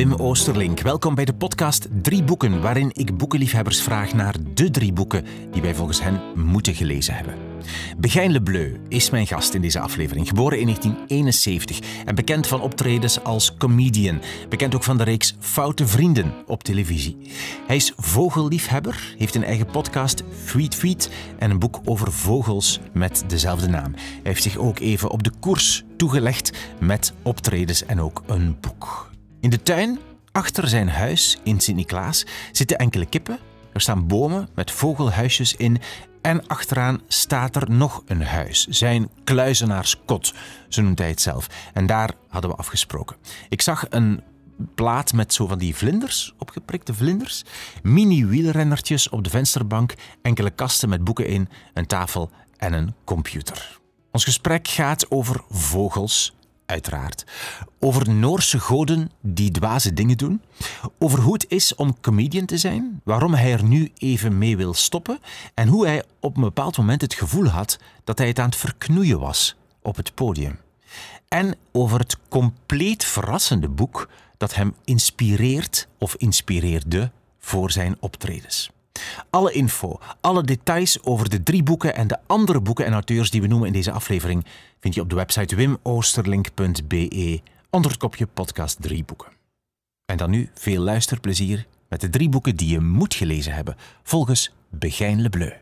Wim Oosterlink. Welkom bij de podcast Drie Boeken, waarin ik boekenliefhebbers vraag naar de drie boeken die wij volgens hen moeten gelezen hebben. Begijn Lebleu is mijn gast in deze aflevering, geboren in 1971 en bekend van optredens als comedian. Bekend ook van de reeks Foute Vrienden op televisie. Hij is vogelliefhebber, heeft een eigen podcast, Tweet Tweet, en een boek over vogels met dezelfde naam. Hij heeft zich ook even op de koers toegelegd met optredens en ook een boek. In de tuin, achter zijn huis in Sint-Niklaas, zitten enkele kippen. Er staan bomen met vogelhuisjes in. En achteraan staat er nog een huis. Zijn kluizenaarskot, zo noemt hij het zelf. En daar hadden we afgesproken. Ik zag een plaat met zo van die vlinders, opgeprikte vlinders. Mini-wielrennertjes op de vensterbank, enkele kasten met boeken in, een tafel en een computer. Ons gesprek gaat over vogels, uiteraard. Over Noorse goden die dwaze dingen doen. Over hoe het is om comedian te zijn. Waarom hij er nu even mee wil stoppen. En hoe hij op een bepaald moment het gevoel had dat hij het aan het verknoeien was op het podium. En over het compleet verrassende boek dat hem inspireert of inspireerde voor zijn optredens. Alle info, alle details over de drie boeken en de andere boeken en auteurs die we noemen in deze aflevering vind je op de website wimoosterlink.be onder het kopje podcast drie boeken. En dan nu veel luisterplezier met de drie boeken die je moet gelezen hebben, volgens Begijn Lebleu.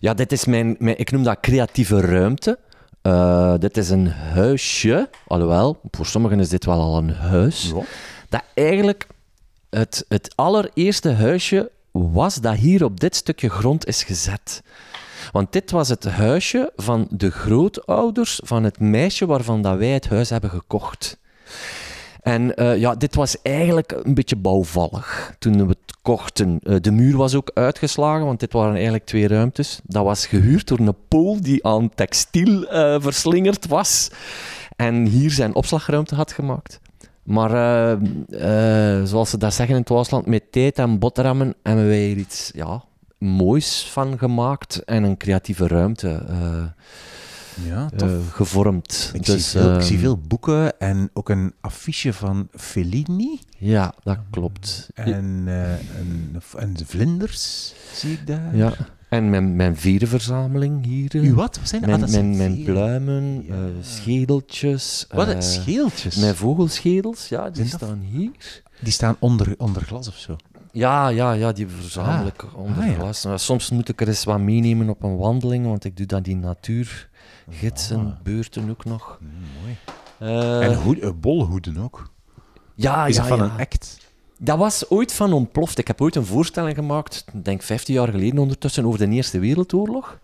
Ja, dit is mijn, mijn ik noem dat creatieve ruimte. Uh, dit is een huisje, alhoewel, voor sommigen is dit wel al een huis, ja. dat eigenlijk het, het allereerste huisje was dat hier op dit stukje grond is gezet. Want dit was het huisje van de grootouders van het meisje waarvan dat wij het huis hebben gekocht. En uh, ja, dit was eigenlijk een beetje bouwvallig toen we het kochten. Uh, de muur was ook uitgeslagen, want dit waren eigenlijk twee ruimtes. Dat was gehuurd door een pool die aan textiel uh, verslingerd was. En hier zijn opslagruimte had gemaakt. Maar zoals ze dat zeggen in het Waasland, met tijd en boterhammen hebben wij hier iets ja, moois van gemaakt en een creatieve ruimte uh, ja, gevormd. Ik, dus, zie veel, uh, ik zie veel boeken en ook een affiche van Fellini. Ja, dat klopt. En, en, en vlinders zie ik daar. Ja. En mijn, mijn vierenverzameling hier. U wat? wat zijn mijn, ah, mijn, mijn pluimen, ja. schedeltjes. Wat? schedeltjes? Mijn vogelschedels, ja, die staan hier. Die staan onder, onder glas of zo? Ja, ja, ja, die verzamel ik ah. onder ah, glas. Ja. Soms moet ik er eens wat meenemen op een wandeling, want ik doe dat in natuurgidsen, ah. beurten ook nog. Mm, mooi. Uh, en hoed, uh, bolhoeden ook. Ja, Is ja, dat van ja. een act? Dat was ooit van ontploft. Ik heb ooit een voorstelling gemaakt, ik denk 15 jaar geleden ondertussen, over de Eerste Wereldoorlog.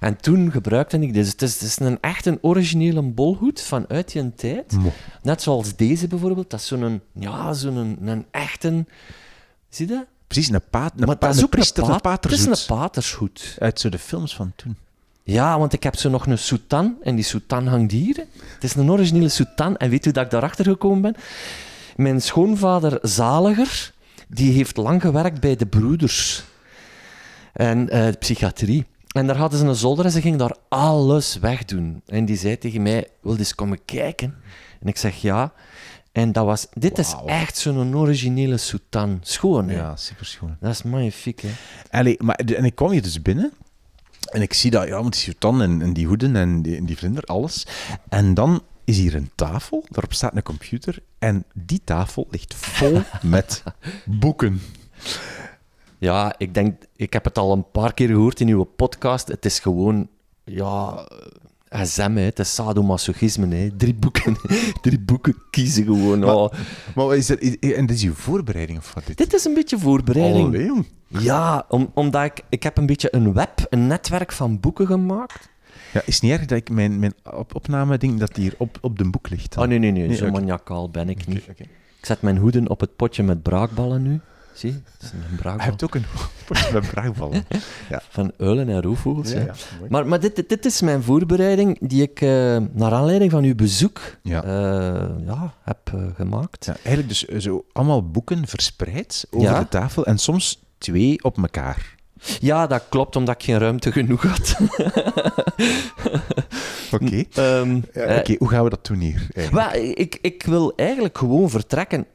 En toen gebruikte ik dit. Het is, het is een echt een originele bolhoed vanuit die tijd. Mo. Net zoals deze bijvoorbeeld. Dat is zo'n ja, zo'n een, een echte... Zie je dat? Precies, een, paat, een, maar pa, dat is een ook priester, een, een paat, het patershoed. is een patershoed. Uit zo de films van toen. Ja, want ik heb zo nog een soutan en die soutan hangt hier. Het is een originele soutan en weet u dat ik daarachter gekomen ben? Mijn schoonvader Zaliger, die heeft lang gewerkt bij de broeders en uh, psychiatrie. En daar hadden ze een zolder en ze ging daar alles wegdoen. En die zei tegen mij, wil je eens komen kijken? En ik zeg ja. En dat was, dit is echt zo'n originele soutan. Schoon, hè? Ja, super schoon. Dat is magnifiek, hè? Allee, maar, en ik kwam hier dus binnen en ik zie dat, ja, met die soutan en, en die hoeden en die, en die vlinder, alles. En dan is hier een tafel, daarop staat een computer en die tafel ligt vol met boeken. Ja, ik denk, ik heb het al een paar keer gehoord in uw podcast. Het is gewoon, ja, SM, hè. het is sadomasochisme. Hè. Drie boeken, drie boeken kiezen gewoon. Maar, oh. maar is dat, en dit is uw voorbereiding of wat? Dit, dit is een beetje voorbereiding. Allee. Ja, om, omdat ik, ik heb een beetje een web, een netwerk van boeken gemaakt. Ja, is niet erg dat ik mijn, mijn op opname ding dat die hier op, op de boek ligt? Oh nee, nee, nee, nee zo okay. maniacaal ben ik niet. Okay. Ik zet mijn hoeden op het potje met braakballen nu. Zie, het is een braakbal. Hebt ook een potje met braakballen. ja. Van uilen en roofvogels. Ja, maar maar dit, dit is mijn voorbereiding die ik uh, naar aanleiding van uw bezoek ja. Uh, ja, heb uh, gemaakt. Ja, eigenlijk dus zo allemaal boeken verspreid over de tafel en soms twee op elkaar. Ja, dat klopt, omdat ik geen ruimte genoeg had. Oké. Okay. Um, ja, okay. Hoe gaan we dat doen hier? Ik, ik wil eigenlijk gewoon vertrekken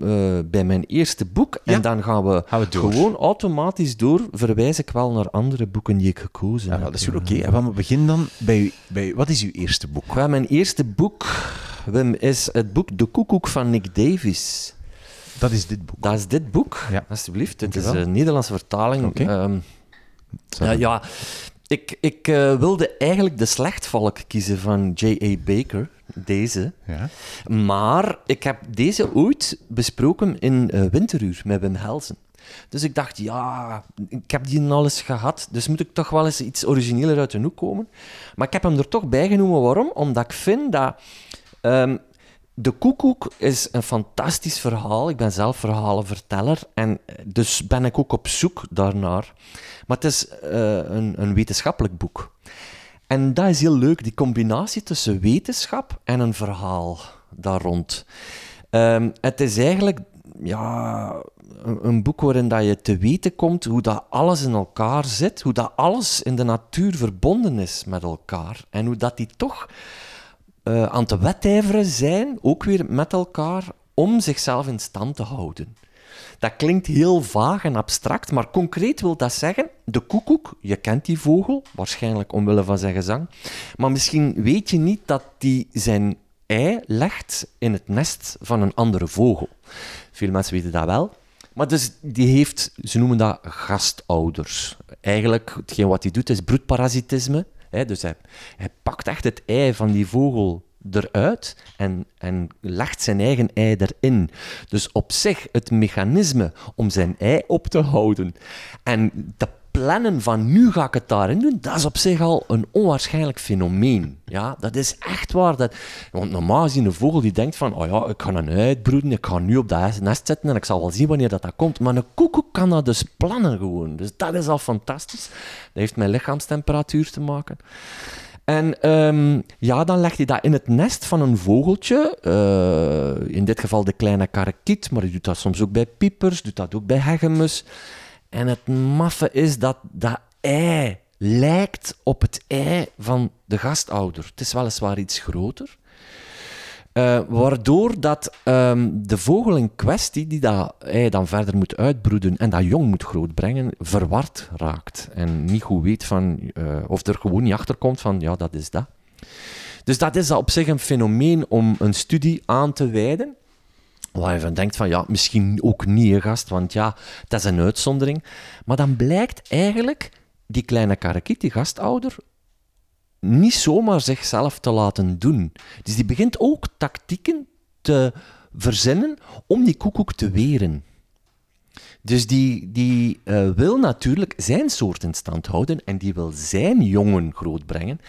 eh, bij mijn eerste boek. Ja. En dan gaan we, Gaan we door. gewoon automatisch door. Verwijs ik wel naar andere boeken die ik gekozen Ja, heb. dat is goed. Oké, we beginnen dan bij, bij... Wat is uw eerste boek? Wel, mijn eerste boek, Wim, is het boek De Koekoek van Nick Davies. Dat is dit boek. Dat is dit boek, Ja. alsjeblieft. Dit is een Nederlandse vertaling. Oké. Ehm, ja, ja, ik, ik eh, wilde eigenlijk De Slechtvalk kiezen van J.A. Baker, deze. Ja. Maar ik heb deze ooit besproken in eh, Winteruur met Wim Helsen. Dus ik dacht, ja, ik heb die al eens gehad, dus moet ik toch wel eens iets origineler uit de hoek komen. Maar ik heb hem er toch bij genomen. Waarom? Omdat ik vind dat... ehm, de Koekoek is een fantastisch verhaal. Ik ben zelf verhalenverteller en eh, dus ben ik ook op zoek daarnaar. Maar het is eh, een, een wetenschappelijk boek. En dat is heel leuk, die combinatie tussen wetenschap en een verhaal daar rond. Ehm, het is eigenlijk ja, een, een boek waarin dat je te weten komt hoe dat alles in elkaar zit, hoe dat alles in de natuur verbonden is met elkaar en hoe dat die toch eh, aan te wedijveren zijn, ook weer met elkaar, om zichzelf in stand te houden. Dat klinkt heel vaag en abstract, maar concreet wil dat zeggen, de koekoek, je kent die vogel, waarschijnlijk omwille van zijn gezang, maar misschien weet je niet dat die zijn ei legt in het nest van een andere vogel. Veel mensen weten dat wel. Maar dus die heeft, ze noemen dat gastouders. Eigenlijk, hetgeen wat hij doet, is broedparasitisme. Dus hij, pakt echt het ei van die vogel eruit en, en legt zijn eigen ei erin. Dus op zich het mechanisme om zijn ei op te houden en te plannen van nu ga ik het daarin doen, dat is op zich al een onwaarschijnlijk fenomeen. Ja, dat is echt waar. Dat, want normaal gezien een vogel die denkt van, oh ja, ik ga een uitbroeden, ik ga nu op dat nest zitten en ik zal wel zien wanneer dat, dat komt. Maar een koekoek kan dat dus plannen gewoon. Dus dat is al fantastisch. Dat heeft met lichaamstemperatuur te maken. En ehm, ja, dan legt hij dat in het nest van een vogeltje. eh, in dit geval de kleine karakiet, maar hij doet dat soms ook bij piepers, doet dat ook bij hegemus. En het maffe is dat dat ei lijkt op het ei van de gastouder. Het is weliswaar iets groter. Eh, waardoor dat ehm, de vogel in kwestie, die dat ei dan verder moet uitbroeden en dat jong moet grootbrengen, verward raakt. En niet goed weet van, eh, of er gewoon niet achter komt van, ja, dat is dat. Dus dat is op zich een fenomeen om een studie aan te wijden. Waar je van denkt van, ja, misschien ook niet een gast, want ja, dat is een uitzondering. Maar dan blijkt eigenlijk die kleine karakiet, die gastouder, niet zomaar zichzelf te laten doen. Dus die begint ook tactieken te verzinnen om die koekoek te weren. Dus die, die eh, wil natuurlijk zijn soort in stand houden en die wil zijn jongen grootbrengen.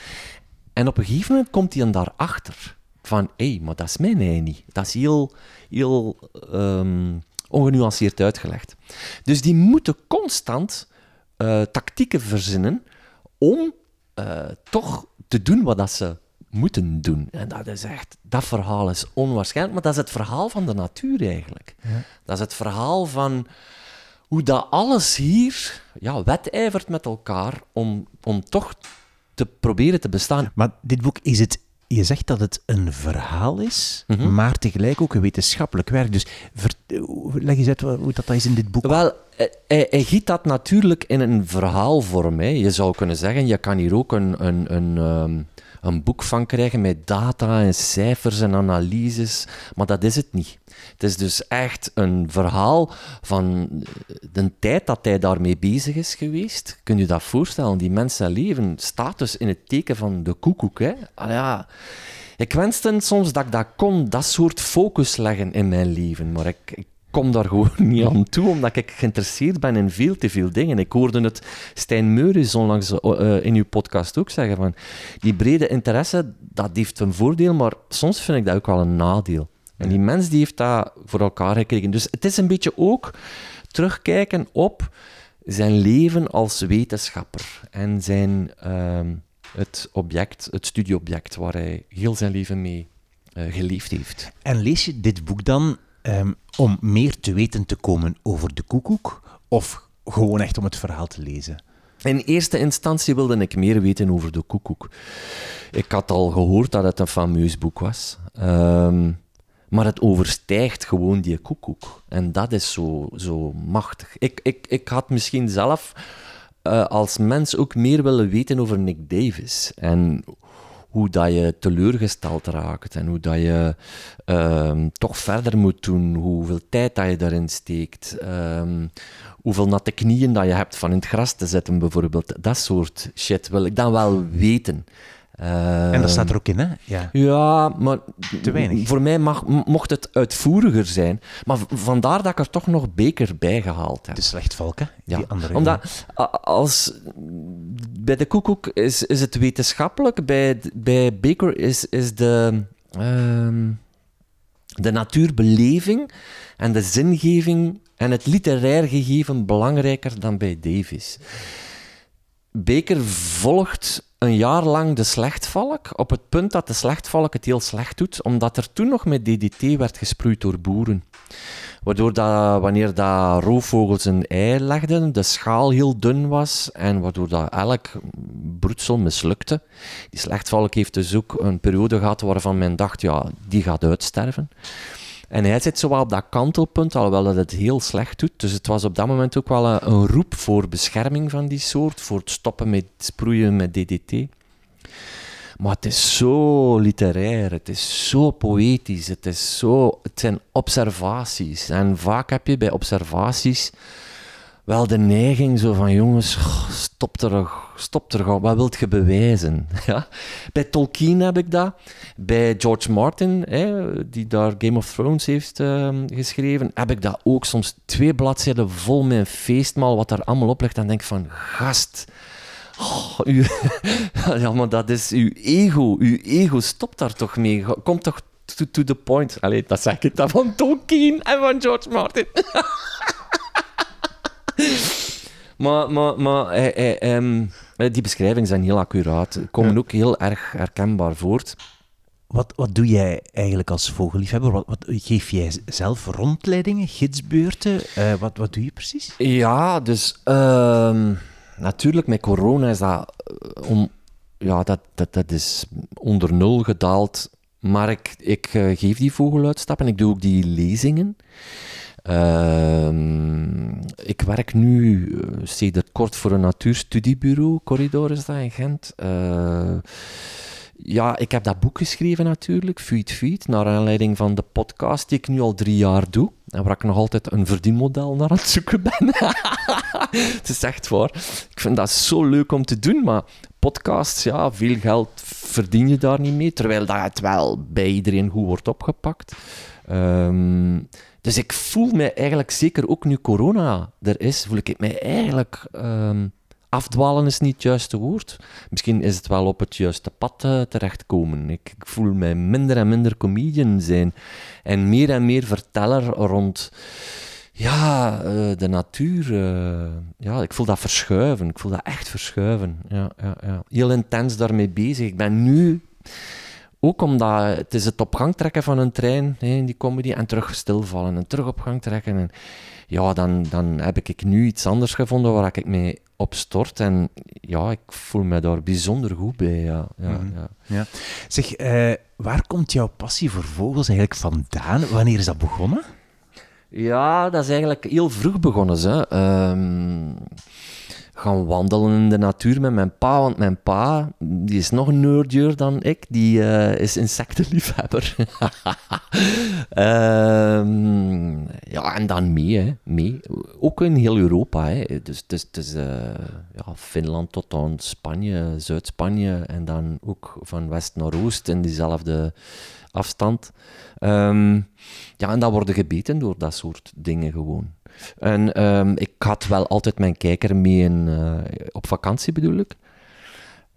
En op een gegeven moment komt hij dan daarachter van, hé, hey, maar dat is mijn ei niet. Dat is heel, heel ehm, ongenuanceerd uitgelegd. Dus die moeten constant eh, tactieken verzinnen om eh, toch te doen wat dat ze moeten doen. En dat is echt, dat verhaal is onwaarschijnlijk, maar dat is het verhaal van de natuur eigenlijk. Dat is het verhaal van hoe dat alles hier ja, wedijvert met elkaar om, om toch te proberen te bestaan. Maar dit boek is het... Je zegt dat het een verhaal is, Mhm. maar tegelijk ook een wetenschappelijk werk. Dus leg eens uit hoe dat is in dit boek. Wel, hij, hij- hij giet dat natuurlijk in een verhaalvorm. Hè. Je zou kunnen zeggen, je kan hier ook een, een, een, ehm, een boek van krijgen met data en cijfers en analyses, maar dat is het niet. Het is dus echt een verhaal van de tijd dat hij daarmee bezig is geweest. Kun je dat voorstellen? Die mensen leven staat dus in het teken van de koekoek. Hè? Al ja, ik wenste soms dat ik dat kon, dat soort focus leggen in mijn leven, maar ik, ik kom daar gewoon niet aan toe, omdat ik geïnteresseerd ben in veel te veel dingen. Ik hoorde het Stijn Meuris onlangs eh, in uw podcast ook zeggen, van die brede interesse, dat heeft een voordeel, maar soms vind ik dat ook wel een nadeel. En die mens die heeft dat voor elkaar gekregen. Dus het is een beetje ook terugkijken op zijn leven als wetenschapper en zijn, ehm, het object, het studieobject waar hij heel zijn leven mee eh, geleefd heeft. En lees je dit boek dan ehm, om meer te weten te komen over de koekoek? Of gewoon echt om het verhaal te lezen? In eerste instantie wilde ik meer weten over de koekoek. Ik had al gehoord dat het een fameus boek was. Ehm, Maar het overstijgt gewoon die koekoek. En dat is zo, zo machtig. Ik, ik, ik had misschien zelf uh, als mens ook meer willen weten over Nick Davis. En hoe dat je teleurgesteld raakt en hoe dat je um, toch verder moet doen, hoeveel tijd dat je daarin steekt, um, hoeveel natte knieën dat je hebt van in het gras te zetten bijvoorbeeld. Dat soort shit wil ik dan wel weten. En dat staat er ook in, hè? Ja, ja maar te weinig. voor mij mag, mocht het uitvoeriger zijn. Maar vandaar dat ik er toch nog Beker bij gehaald heb. De slechtvalken, ja. die andere. Omdat als, bij de koekoek is, is het wetenschappelijk, bij, bij Beker is, is de, uh, de natuurbeleving en de zingeving en het literair gegeven belangrijker dan bij Davis. Beker volgt een jaar lang de slechtvalk, op het punt dat de slechtvalk het heel slecht doet, omdat er toen nog met DDT werd gesproeid door boeren. Waardoor dat, wanneer dat roofvogels een ei legden, de schaal heel dun was en waardoor dat elk broedsel mislukte. Die slechtvalk heeft dus ook een periode gehad waarvan men dacht, ja, die gaat uitsterven. En hij zit zo wel op dat kantelpunt, alhoewel dat het heel slecht doet. Dus het was op dat moment ook wel een, een roep voor bescherming van die soort, voor het stoppen met sproeien met DDT. Maar het is zo literair, het is zo poëtisch, het, is zo, het zijn observaties. En vaak heb je bij observaties wel de neiging zo van jongens, stop er, stop er, wat wilt je bewijzen? Ja? Bij Tolkien heb ik dat, bij George Martin, die daar Game of Thrones heeft ehm, geschreven, heb ik dat ook soms twee bladzijden vol een feestmaal, wat daar allemaal op ligt, en denk van, gast, oh, ja, maar dat is uw ego, uw ego, stop daar toch mee, kom toch to, to the point. Allee, dat zeg ik dan van Tolkien en van George Martin. maar maar, maar eh, eh, um, die beschrijvingen zijn heel accuraat. Komen ook heel erg herkenbaar voort. Wat, wat doe jij eigenlijk als vogelliefhebber? Wat, wat geef jij zelf rondleidingen, gidsbeurten? Uh, wat, wat doe je precies? Ja, dus uh, natuurlijk met corona is dat, om, ja, dat, dat, dat is onder nul gedaald. Maar ik, ik geef die vogeluitstappen, ik doe ook die lezingen. Ehm, ik werk nu uh, kort voor een natuurstudiebureau, Corridor is dat in Gent. Uh, ja, ik heb dat boek geschreven natuurlijk, Feed Feed, naar aanleiding van de podcast die ik nu al drie jaar doe. En waar ik nog altijd een verdienmodel naar aan het zoeken ben. het is echt waar. Ik vind dat zo leuk om te doen, maar podcasts, ja, veel geld verdien je daar niet mee, terwijl dat het wel bij iedereen goed wordt opgepakt. Um, dus ik voel mij eigenlijk, zeker ook nu corona er is, voel ik mij eigenlijk... Um, afdwalen is niet het juiste woord. Misschien is het wel op het juiste pad uh, terechtkomen. Ik, ik, voel mij minder en minder comedian zijn. En meer en meer verteller rond... Ja, uh, de natuur. Uh, ja, ik voel dat verschuiven. Ik voel dat echt verschuiven. Ja, ja, ja. Heel intens daarmee bezig. Ik ben nu ook omdat het is het op gang trekken van een trein hè, in die comedy en terug stilvallen en terug op gang trekken. En ja, dan, dan heb ik nu iets anders gevonden waar ik mee op stort. En ja, ik voel me daar bijzonder goed bij. Ja, ja, mhm. ja. ja. Zeg, uh, waar komt jouw passie voor vogels eigenlijk vandaan? Wanneer is dat begonnen? Ja, dat is eigenlijk heel vroeg begonnen. Hè. Um, gaan wandelen in de natuur met mijn pa. Want mijn pa, die is nog nerdier dan ik, die uh, is insectenliefhebber. um, ja, en dan mee, mee. Ook in heel Europa. Hè. Dus, dus, dus uh, ja, Finland tot aan Spanje, Zuid-Spanje en dan ook van west naar oost in diezelfde afstand. Um, ja, en dan worden gebeten door dat soort dingen gewoon. En um, ik had wel altijd mijn kijker mee uh, op vakantie, bedoel ik.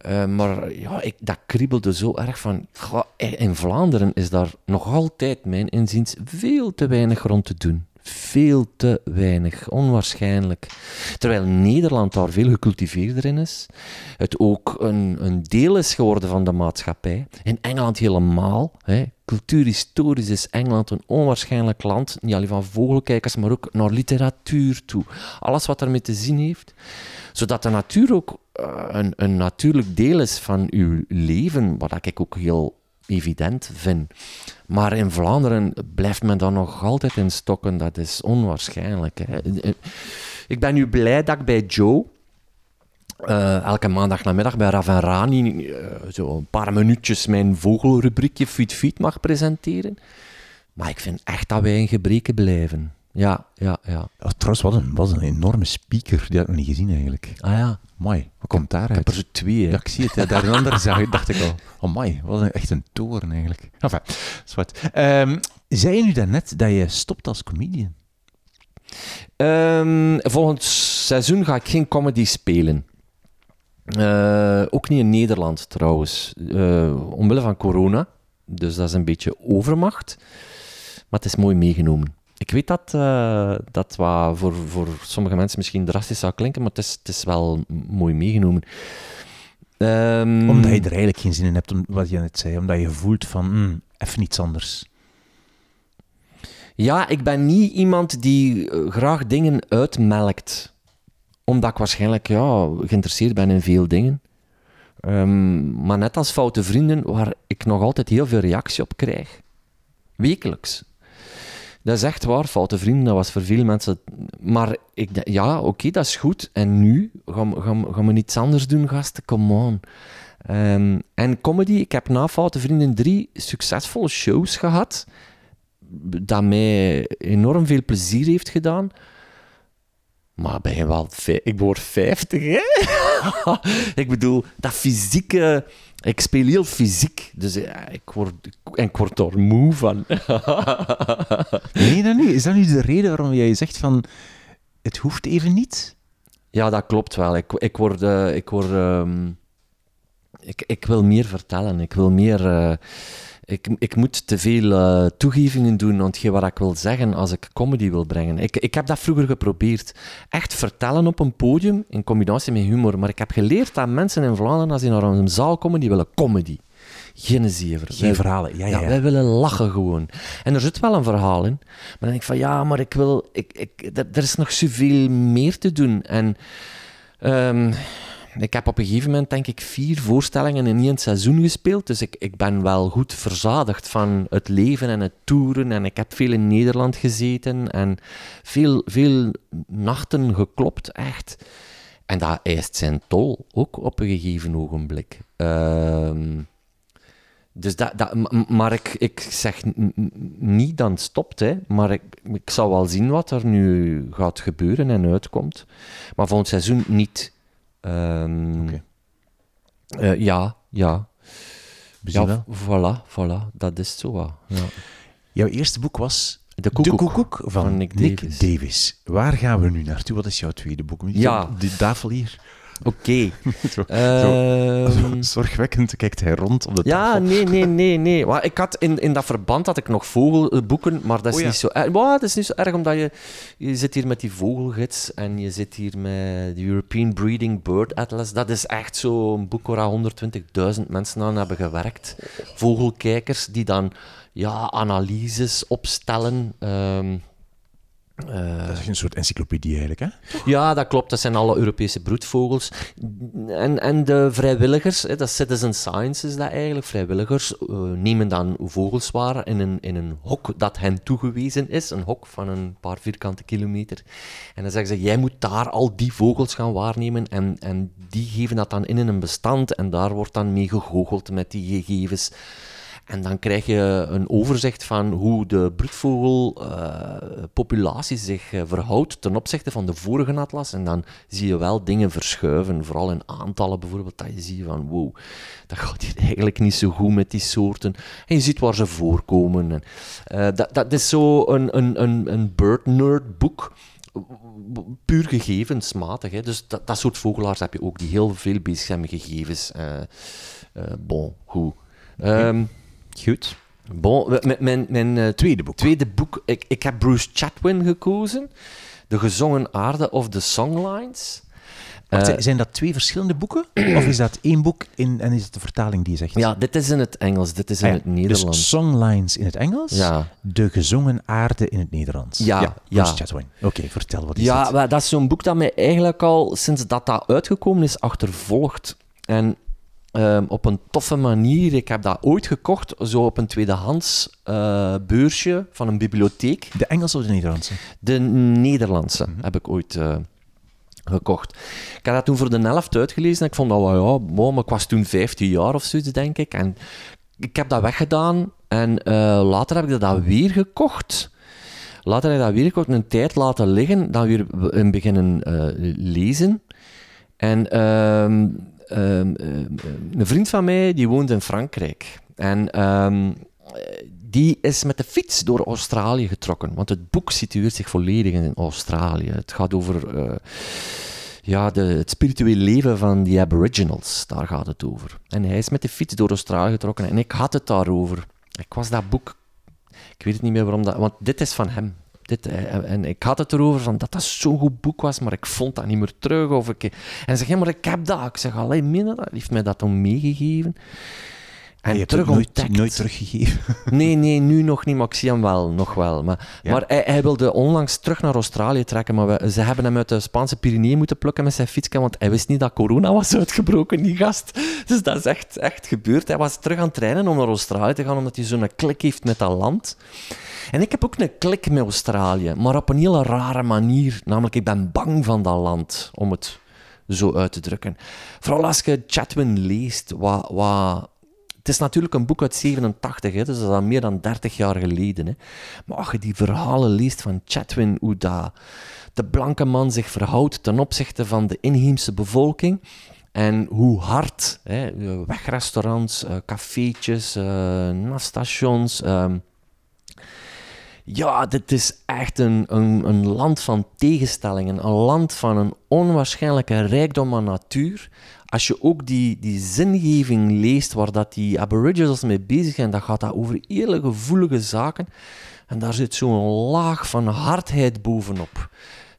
Uh, maar ja, ik, dat kriebelde zo erg van... In Vlaanderen is daar nog altijd, mijn inziens, veel te weinig rond te doen. Veel te weinig, onwaarschijnlijk. Terwijl Nederland daar veel gecultiveerder in is. Het ook een, een deel is geworden van de maatschappij. In Engeland helemaal. Hè. Cultuurhistorisch is Engeland een onwaarschijnlijk land. Niet alleen van vogelkijkers, maar ook naar literatuur toe. Alles wat ermee te zien heeft. Zodat de natuur ook uh, een, een natuurlijk deel is van uw leven. Wat ik ook heel evident vind. Maar in Vlaanderen blijft men dan nog altijd in stokken. Dat is onwaarschijnlijk. Hè. Ik ben nu blij dat ik bij Joe uh, elke maandag namiddag bij Rav en Rani uh, zo een paar minuutjes mijn vogelrubriekje Fiet Fiet mag presenteren. Maar ik vind echt dat wij in gebreken blijven. Ja, ja, ja. Oh, trouwens, wat een, wat een enorme speaker. Die had ik nog niet gezien eigenlijk. Ah ja. Mooi. Wat komt daaruit? Ik heb er zo twee. Hè. Ja, ik zie het. Hè. Daar een andere zag, dacht ik al. Oh, mooi. Wat een, echt een toren eigenlijk. Enfin, zwart. Um, zei je nu daarnet dat je stopt als comedian? Um, volgend seizoen ga ik geen comedy spelen. Uh, ook niet in Nederland trouwens. Uh, omwille van corona. Dus dat is een beetje overmacht. Maar het is mooi meegenomen. Ik weet dat uh, dat wat voor, voor sommige mensen misschien drastisch zou klinken, maar het is, het is wel mooi meegenomen. Um, omdat je er eigenlijk geen zin in hebt, om, wat je net zei. Omdat je voelt van, mm, even iets anders. Ja, ik ben niet iemand die graag dingen uitmelkt omdat ik waarschijnlijk ja, geïnteresseerd ben in veel dingen. Um, maar net als foute vrienden, waar ik nog altijd heel veel reactie op krijg. Wekelijks. Dat is echt waar, foute vrienden, dat was voor veel mensen... Maar ik ja, oké, dat is goed. En nu? Gaan, we iets anders doen, gasten? Come on. Um, en comedy, ik heb na Foute Vrienden drie succesvolle shows gehad, dat mij enorm veel plezier heeft gedaan. Maar ben je wel... Ik word 50, hè? ik bedoel, dat fysieke... Ik speel heel fysiek, dus ja, ik word, en ik word er moe van. nee, dat niet. Is dat nu de reden waarom jij zegt van... Het hoeft even niet? Ja, dat klopt wel. Ik, ik word... Uh, ik, word um, ik, ik wil meer vertellen. Ik wil meer... Uh, ik, ik moet te veel uh, toegevingen doen aan wat ik wil zeggen als ik comedy wil brengen. Ik, ik heb dat vroeger geprobeerd. Echt vertellen op een podium in combinatie met humor. Maar ik heb geleerd dat mensen in Vlaanderen, als die naar een zaal komen, die willen comedy. Geen zever. Geen verhalen, ja, ja, ja, Wij willen lachen gewoon. En er zit wel een verhaal in. Maar dan denk ik van, ja, maar ik wil... Ik, ik, er is nog zoveel meer te doen. En... Um, ik heb op een gegeven moment, denk ik, vier voorstellingen in één seizoen gespeeld. Dus ik, ik ben wel goed verzadigd van het leven en het toeren. En ik heb veel in Nederland gezeten en veel, veel nachten geklopt, echt. En dat eist zijn tol, ook op een gegeven ogenblik. Ehm, dus dat, dat, maar ik, ik zeg niet dan stopt, hè, maar ik, ik zal wel zien wat er nu gaat gebeuren en uitkomt. Maar volgend seizoen niet. Um, ja, ja. Ja, voilà, voilà, dat is zo. Ja. Jouw eerste boek was De Koekoek, van, Nick, Davis. Waar gaan we nu naartoe? Wat is jouw tweede boek? Ja. De tafel hier. Oké. Ehm, zorgwekkend kijkt hij rond op de ja, tafel. Ja, nee, nee, nee, nee. Maar ik had in, in dat verband had ik nog vogelboeken, maar dat is, oh niet, zo erg. dat is niet zo erg, omdat je, je zit hier met die vogelgids en je zit hier met de European Breeding Bird Atlas. Dat is echt zo'n boek waar 120.000 mensen aan hebben gewerkt. Vogelkijkers die dan ja, analyses opstellen. Um, uh, dat is een soort encyclopedie eigenlijk, hè? Ja, dat klopt. Dat zijn alle Europese broedvogels. En, en de vrijwilligers, hè, dat Citizen Science is dat eigenlijk, vrijwilligers uh, nemen dan vogels waar in een, in een hok dat hen toegewezen is. Een hok van een paar vierkante kilometer. En dan zeggen ze, jij moet daar al die vogels gaan waarnemen. En, en die geven dat dan in een bestand. En daar wordt dan mee gegoocheld met die gegevens. En dan krijg je een overzicht van hoe de broedvogelpopulatie uh, zich uh, verhoudt ten opzichte van de vorige atlas. En dan zie je wel dingen verschuiven, vooral in aantallen bijvoorbeeld, dat je ziet van wow, dat gaat hier eigenlijk niet zo goed met die soorten. En je ziet waar ze voorkomen. En, uh, dat, dat is zo een, een, een, een bird nerd boek puur gegevensmatig. Hè. Dus dat, dat soort vogelaars heb je ook, die heel veel bezig zijn met gegevens. Uh, bon, goed. Um, Goed. Bon, mijn, mijn, uh, tweede boek. Tweede boek. Ik, ik heb Bruce Chatwin gekozen. De gezongen aarde of the songlines. Wacht, uh, zijn dat twee verschillende boeken? of is dat één boek in, en is het de vertaling die je zegt? Ja, dit is in het Engels, dit is in ah, ja, het Nederlands. Dus songlines in het Engels, ja. de gezongen aarde in het Nederlands. Ja, ja. Bruce Chatwin. Oké, vertel, wat is ja, het? Ja, dat is zo'n boek dat mij eigenlijk al, sinds dat dat uitgekomen is, achtervolgt. En ehm, op een toffe manier. Ik heb dat ooit gekocht, zo op een tweedehands uh, beursje van een bibliotheek. De Engelse of de Nederlandse? De Nederlandse mhm. heb ik ooit uh, gekocht. Ik had dat toen voor de helft uitgelezen en ik vond dat wel, ja, maar ik was toen 15 jaar of zoiets, denk ik. En ik heb dat weggedaan en uh, later heb ik dat weer gekocht. Later heb ik dat weer gekocht, een tijd laten liggen, dan weer beginnen lezen. En um, um, een vriend van mij, die woont in Frankrijk. En um, die is met de fiets door Australië getrokken. Want het boek situeert zich volledig in Australië. Het gaat over uh, ja, de, het spirituele leven van die Aboriginals. Daar gaat het over. En hij is met de fiets door Australië getrokken. En ik had het daarover. Ik was dat boek... Ik weet het niet meer waarom dat... Want dit is van hem. Dit, eh, en ik had het erover van dat dat zo'n goed boek was, maar ik vond dat niet meer terug. Of ik, en zegt, ja, maar ik heb dat. Ik zeg, alleen minder dat. Heeft mij dat dan meegegeven. En je hebt terug nooit, nooit teruggegeven? Nee, nee, nu nog niet, maar ik zie hem wel, nog wel. Maar, maar hij, hij, wilde onlangs terug naar Australië trekken, maar we, ze hebben hem uit de Spaanse Pyreneeën moeten plukken met zijn fietsje, want hij wist niet dat corona was uitgebroken, die gast. Dus dat is echt, echt gebeurd. Hij was terug aan het trainen om naar Australië te gaan, omdat hij zo'n klik heeft met dat land. En ik heb ook een klik met Australië, maar op een hele rare manier. Namelijk, ik ben bang van dat land, om het zo uit te drukken. Vooral als je Chatwin leest, wat, wat het is natuurlijk een boek uit 87, hè, dus dat is al meer dan 30 jaar geleden. Hè. Maar als je die verhalen leest van Chatwin, hoe dat de blanke man zich verhoudt ten opzichte van de inheemse bevolking. En hoe hard hè, wegrestaurants, uh, cafeetjes. Uh, ja, dit is echt een, een, een, land van tegenstellingen. Een land van een onwaarschijnlijke rijkdom aan natuur als je ook die, die zingeving leest waar dat die aboriginals mee bezig zijn, dan gaat dat over hele gevoelige zaken. En daar zit zo'n laag van hardheid bovenop.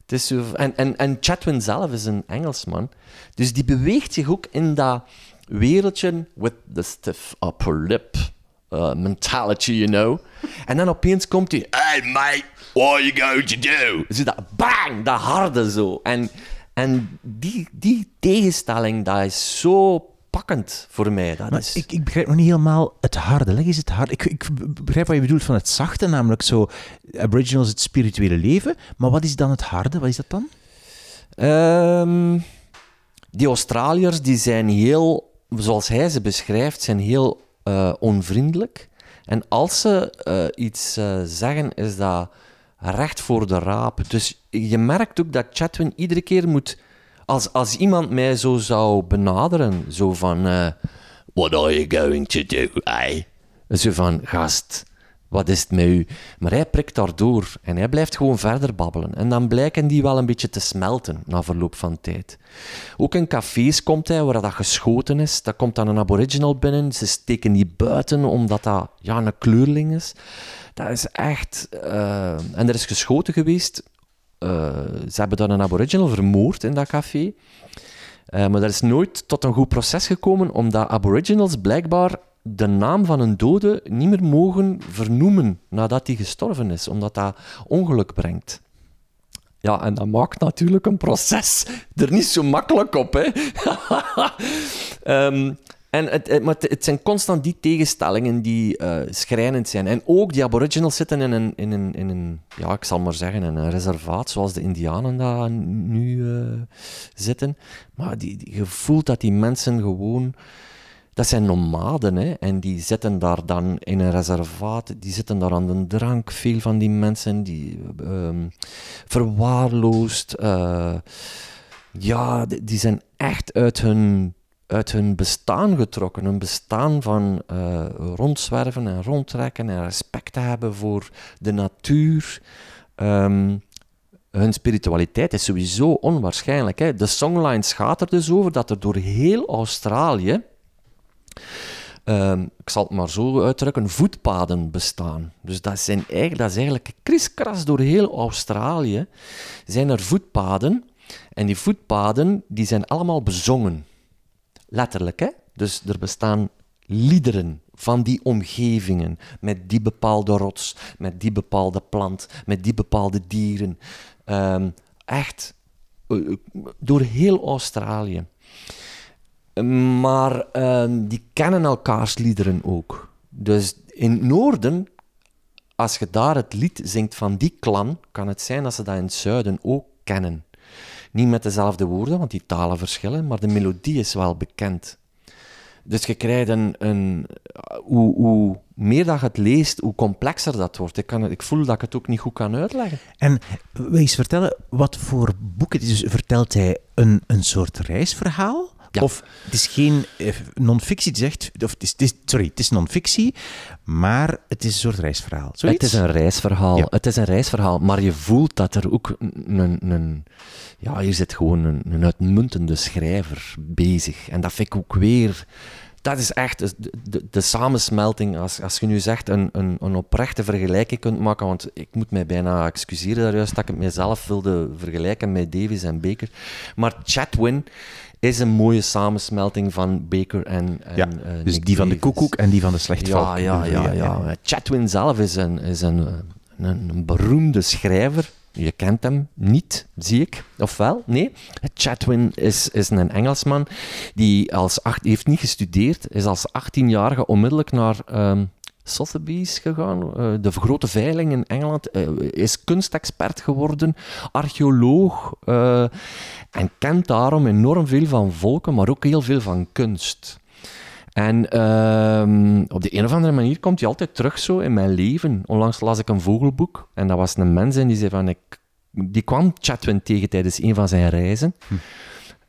Het is en, en, en Chatwin zelf is een Engelsman. Dus die beweegt zich ook in dat wereldje with the stiff upper lip uh, mentality, you know. En dan opeens komt hij, hey mate, what are you going to do? Zo dat bang, dat harde zo. En en die, die tegenstelling, dat is zo pakkend voor mij. Dat is... ik, ik, begrijp nog niet helemaal het harde. Leg eens het harde. Ik, ik, begrijp wat je bedoelt van het zachte, namelijk zo Aboriginals, het spirituele leven. Maar wat is dan het harde? Wat is dat dan? Um, die Australiërs die zijn heel, zoals hij ze beschrijft, zijn heel uh, onvriendelijk. En als ze uh, iets uh, zeggen, is dat recht voor de raap. Dus je merkt ook dat Chatwin iedere keer moet... Als, als iemand mij zo zou benaderen, zo van... What are you going to do, eh? Zo van, gast, wat is het met u? Maar hij prikt daardoor en hij blijft gewoon verder babbelen. En dan blijken die wel een beetje te smelten na verloop van tijd. Ook in cafés komt hij waar dat geschoten is. Daar komt dan een aboriginal binnen. Ze steken die buiten omdat dat ja, een kleurling is. Dat is echt... Uh, en er is geschoten geweest. Uh, ze hebben dan een aboriginal vermoord in dat café. Uh, maar er is nooit tot een goed proces gekomen, omdat aboriginals blijkbaar de naam van een dode niet meer mogen vernoemen nadat hij gestorven is, omdat dat ongeluk brengt. Ja, en dat maakt natuurlijk een proces er niet zo makkelijk op, hè. um, En het, maar het, zijn constant die tegenstellingen die uh, schrijnend zijn. En ook die aboriginals zitten in een, in, een, in een, ja, ik zal maar zeggen, in een reservaat, zoals de indianen daar nu uh, zitten. Maar die, je voelt dat die mensen gewoon... Dat zijn nomaden, hè. En die zitten daar dan in een reservaat, die zitten daar aan de drank, veel van die mensen, die um, verwaarloosd... Uh, ja, die, zijn echt uit hun uit hun bestaan getrokken. Een bestaan van uh, rondzwerven en rondtrekken en respect te hebben voor de natuur. Um, hun spiritualiteit is sowieso onwaarschijnlijk. Hè? De songlines gaat er dus over dat er door heel Australië, um, ik zal het maar zo uitdrukken, voetpaden bestaan. Dus dat, zijn eigenlijk, dat is eigenlijk kriskras door heel Australië zijn er voetpaden. En die voetpaden die zijn allemaal bezongen. Letterlijk, hè? Dus er bestaan liederen van die omgevingen, met die bepaalde rots, met die bepaalde plant, met die bepaalde dieren. Um, echt, uh, door heel Australië. Maar ehm, die kennen elkaars liederen ook. Dus in het noorden, als je daar het lied zingt van die klan, kan het zijn dat ze dat in het zuiden ook kennen. Niet met dezelfde woorden, want die talen verschillen, maar de melodie is wel bekend. Dus je krijgt een... een hoe, hoe meer dat je het leest, hoe complexer dat wordt. Ik, kan, ik voel dat ik het ook niet goed kan uitleggen. En wil je eens vertellen wat voor boek het is? Vertelt hij een, een soort reisverhaal? Of het is geen eh, non-fictie, het is echt, of het is, het is, sorry, het is non-fictie, maar het is een soort reisverhaal. Zoiets? Het is een reisverhaal. Het is een reisverhaal, maar je voelt dat er ook een, een ja, hier zit gewoon een, een uitmuntende schrijver bezig. En dat vind ik ook weer dat is echt de, de, de, samensmelting. Als, als je nu zegt een, een, een oprechte vergelijking kunt maken, want ik moet mij bijna excuseren daar juist dat ik het mezelf wilde vergelijken met Davis en Baker. Maar Chatwin is een mooie samensmelting van Baker en, en ja, uh, Dus die van de koekoek en die van de slechtvalk. Ja, ja, ja, ja, Chatwin zelf is een, is een, een, een beroemde schrijver. Je kent hem niet, zie ik. Of wel? Nee. Chatwin is, is een Engelsman die als acht, heeft niet gestudeerd, is als 18-jarige onmiddellijk naar um, Sotheby's gegaan, uh, de grote veiling in Engeland, uh, is kunstexpert geworden, archeoloog uh, en kent daarom enorm veel van volken, maar ook heel veel van kunst. En uh, op de een of andere manier komt hij altijd terug zo in mijn leven. Onlangs las ik een vogelboek en dat was een mens en die zei van... Ik, die kwam Chatwin tegen tijdens een van zijn reizen. Hm.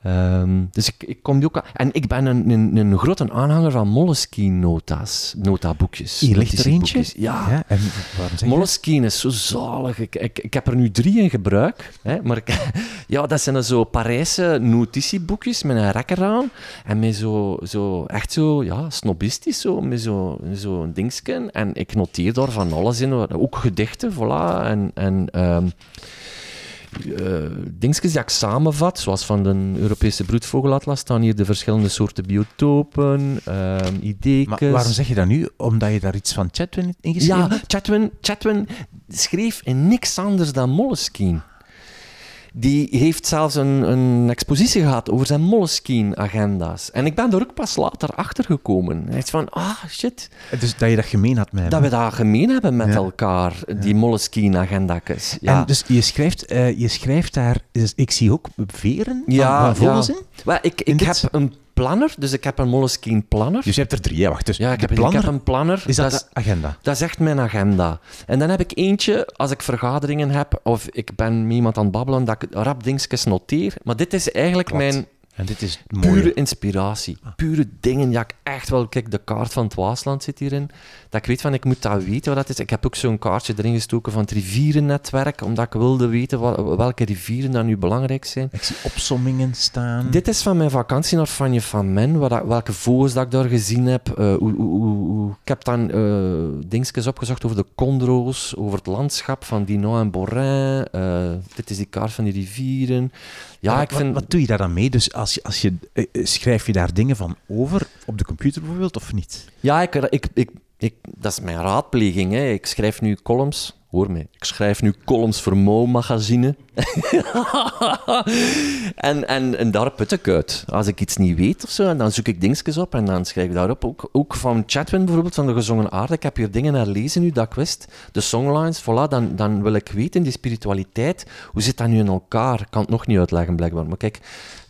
Um, dus ik, ik kom die ook aan. En ik ben een, een, een grote aanhanger van Moleskine-nota's, notaboekjes. Hier ligt er eentje? Ja. ja en Moleskine is zo zalig. Ik, ik, ik heb er nu drie in gebruik. Hè, maar ja, dat zijn zo Parijse notitieboekjes met een rekker aan. En met zo, zo echt zo, ja, snobistisch zo, met zo'n zo dingetje. En ik noteer daar van alles in. Ook gedichten, voilà. En... en um, uh, dingetjes die ik samenvat, zoals van de Europese broedvogelatlas, staan hier de verschillende soorten biotopen, uh, ideeën. Maar waarom zeg je dat nu? Omdat je daar iets van Chatwin in geschreven ja, hebt? Chatwin, Chatwin schreef in niks anders dan Moleskine. Die heeft zelfs een, een expositie gehad over zijn Moleskine-agenda's. En ik ben er ook pas later achter gekomen. Hij is van, ah, shit. Dus dat je dat gemeen had met hem? Dat we dat gemeen hebben met elkaar, die Moleskine-agenda's. Ja. En dus je schrijft, uh, je schrijft daar, dus ik zie ook veren ja, van vogels ja. in? Ik, ik heb een planner, dus ik heb een Moleskine planner. Dus je hebt er drie, wacht. Dus ja, ik heb, planner, ik heb een planner. Is dat, dat agenda? Dat is echt mijn agenda. En dan heb ik eentje, als ik vergaderingen heb, of ik ben met iemand aan het babbelen, dat ik rap dingetjes noteer. Maar dit is eigenlijk mijn en dit is pure inspiratie. Ah. Pure dingen. Ja, ik echt wel. Kijk, de kaart van het Waasland zit hierin. Dat ik weet van, ik moet dat weten wat dat is. Ik heb ook zo'n kaartje erin gestoken van het rivierennetwerk, omdat ik wilde weten welke rivieren dan nu belangrijk zijn. Ik zie opsommingen staan. Dit is van mijn vakantie naar Fanje van Men, wat, welke vogels dat ik daar gezien heb. Uh, hoe, hoe, hoe, ik heb dan uh, dingetjes opgezocht over de condro's, over het landschap van Dinant en Borin. Uh, dit is die kaart van die rivieren. Ja, ik vind... wat, doe je daar dan mee? Dus als als je, eh, eh, schrijf je daar dingen van over op de computer bijvoorbeeld, of niet? Ja, ik, ik, ik, ik dat is mijn raadpleging. Hè. Ik schrijf nu columns hoor mij, ik schrijf nu columns voor Mo magazine. en, en, en daar put ik uit. Als ik iets niet weet of zo, en dan zoek ik dingetjes op en dan schrijf ik daarop. Ook, ook van Chatwin bijvoorbeeld, van de gezongen aarde. Ik heb hier dingen herlezen nu dat ik wist. De songlines, voilà, dan, dan wil ik weten, die spiritualiteit, hoe zit dat nu in elkaar? Ik kan het nog niet uitleggen, blijkbaar. Maar kijk,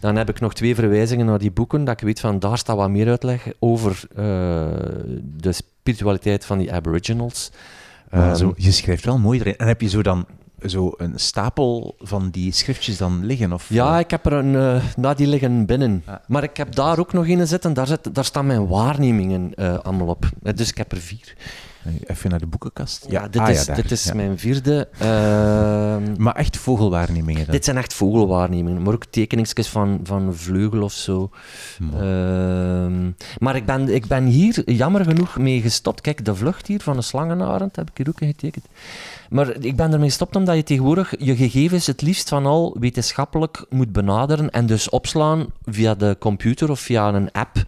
dan heb ik nog twee verwijzingen naar die boeken, dat ik weet van, daar staat wat meer uitleg over uh, de spiritualiteit van die aboriginals. Um, zo, je schrijft wel mooi erin. En heb je zo dan zo een stapel van die schriftjes dan liggen? Of, ja, ik heb er een... Uh, nou, die liggen binnen. Maar ik heb daar ook nog in zitten. Daar, zit, daar staan mijn waarnemingen uh, allemaal op. Dus ik heb er vier. Even naar de boekenkast. Ja, dit ah, is, dit is mijn vierde. Uh, maar echt vogelwaarnemingen dan? Dit zijn echt vogelwaarnemingen, maar ook tekeningsjes van, van vleugel of zo. Uh, maar ik ben, ik ben hier jammer genoeg mee gestopt. Kijk, de vlucht hier van de slangenarend heb ik hier ook getekend. Maar ik ben ermee gestopt omdat je tegenwoordig je gegevens het liefst van al wetenschappelijk moet benaderen en dus opslaan via de computer of via een app.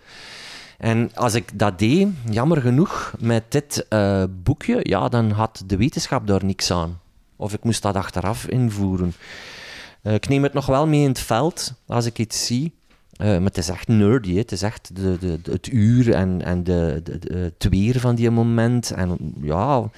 En als ik dat deed, jammer genoeg, met dit uh, boekje, ja, dan had de wetenschap daar niks aan. Of ik moest dat achteraf invoeren. Uh, ik neem het nog wel mee in het veld, als ik iets zie. Uh, maar het is echt nerdy, het is echt de, de, het uur en, en de, de, het weer van die moment. En ja,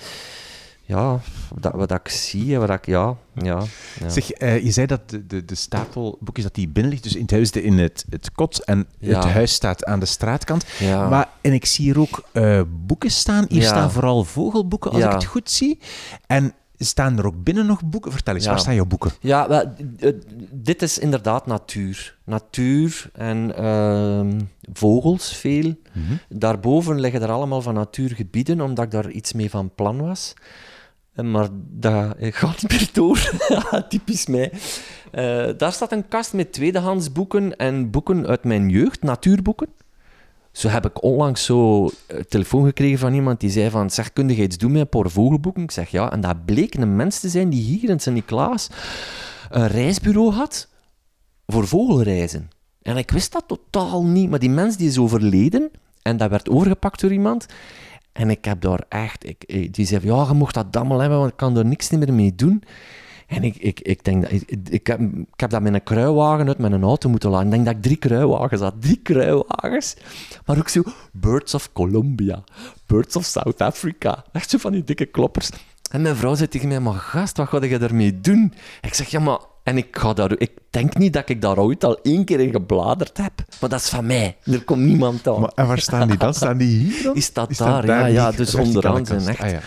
ja, wat, wat ik zie, wat ik, ja, ja, ja. Zeg, uh, je zei dat de, de, de stapel boekjes dat die binnen ligt, dus in het huis de, in het, het kot en Ja. het huis staat aan de straatkant. ja. Maar, en ik zie hier ook eh, boeken staan. Hier staan vooral vogelboeken, als ik het goed zie. En staan er ook binnen nog boeken? Vertel eens, Ja. waar staan jouw boeken? Ja, wel, d- dit is inderdaad natuur. Natuur en ehm, vogels, veel. Daarboven liggen er allemaal van natuurgebieden, omdat ik daar iets mee van plan was. Eh, Maar dat eh, gaat niet meer door. Typisch mij. Eh, daar staat een kast met tweedehands boeken en boeken uit mijn jeugd, natuurboeken. Zo heb ik onlangs zo een telefoon gekregen van iemand die zei van, zeg, kun je iets doen met vogelboeken? Ik zeg ja, en dat bleek een mens te zijn die hier in Sint-Niklaas een reisbureau had voor vogelreizen. En ik wist dat totaal niet, maar die mens die is overleden en dat werd overgepakt door iemand. En ik heb daar echt, ik, die zei van, ja, je mocht dat allemaal hebben, want ik kan er niks meer mee doen. En ik, ik, ik denk dat, ik, ik, heb, ik heb dat met een kruiwagen uit mijn auto moeten laten. Ik denk dat ik drie kruiwagens had. Drie kruiwagens. Maar ook zo, Birds of Colombia, Birds of South Africa. Echt zo van die dikke kloppers. En mijn vrouw zei tegen mij, maar gast, wat ga je daarmee doen? Ik zeg, ja, maar... En ik, ga daar, ik denk niet dat ik daar ooit al één keer in gebladerd heb. Maar dat is van mij. Er komt niemand aan. Maar, en waar staan die dan? Staan die hier dan? Die staat Die daar, ja, ja. Dus onderaan zijn echt... Ah, ja.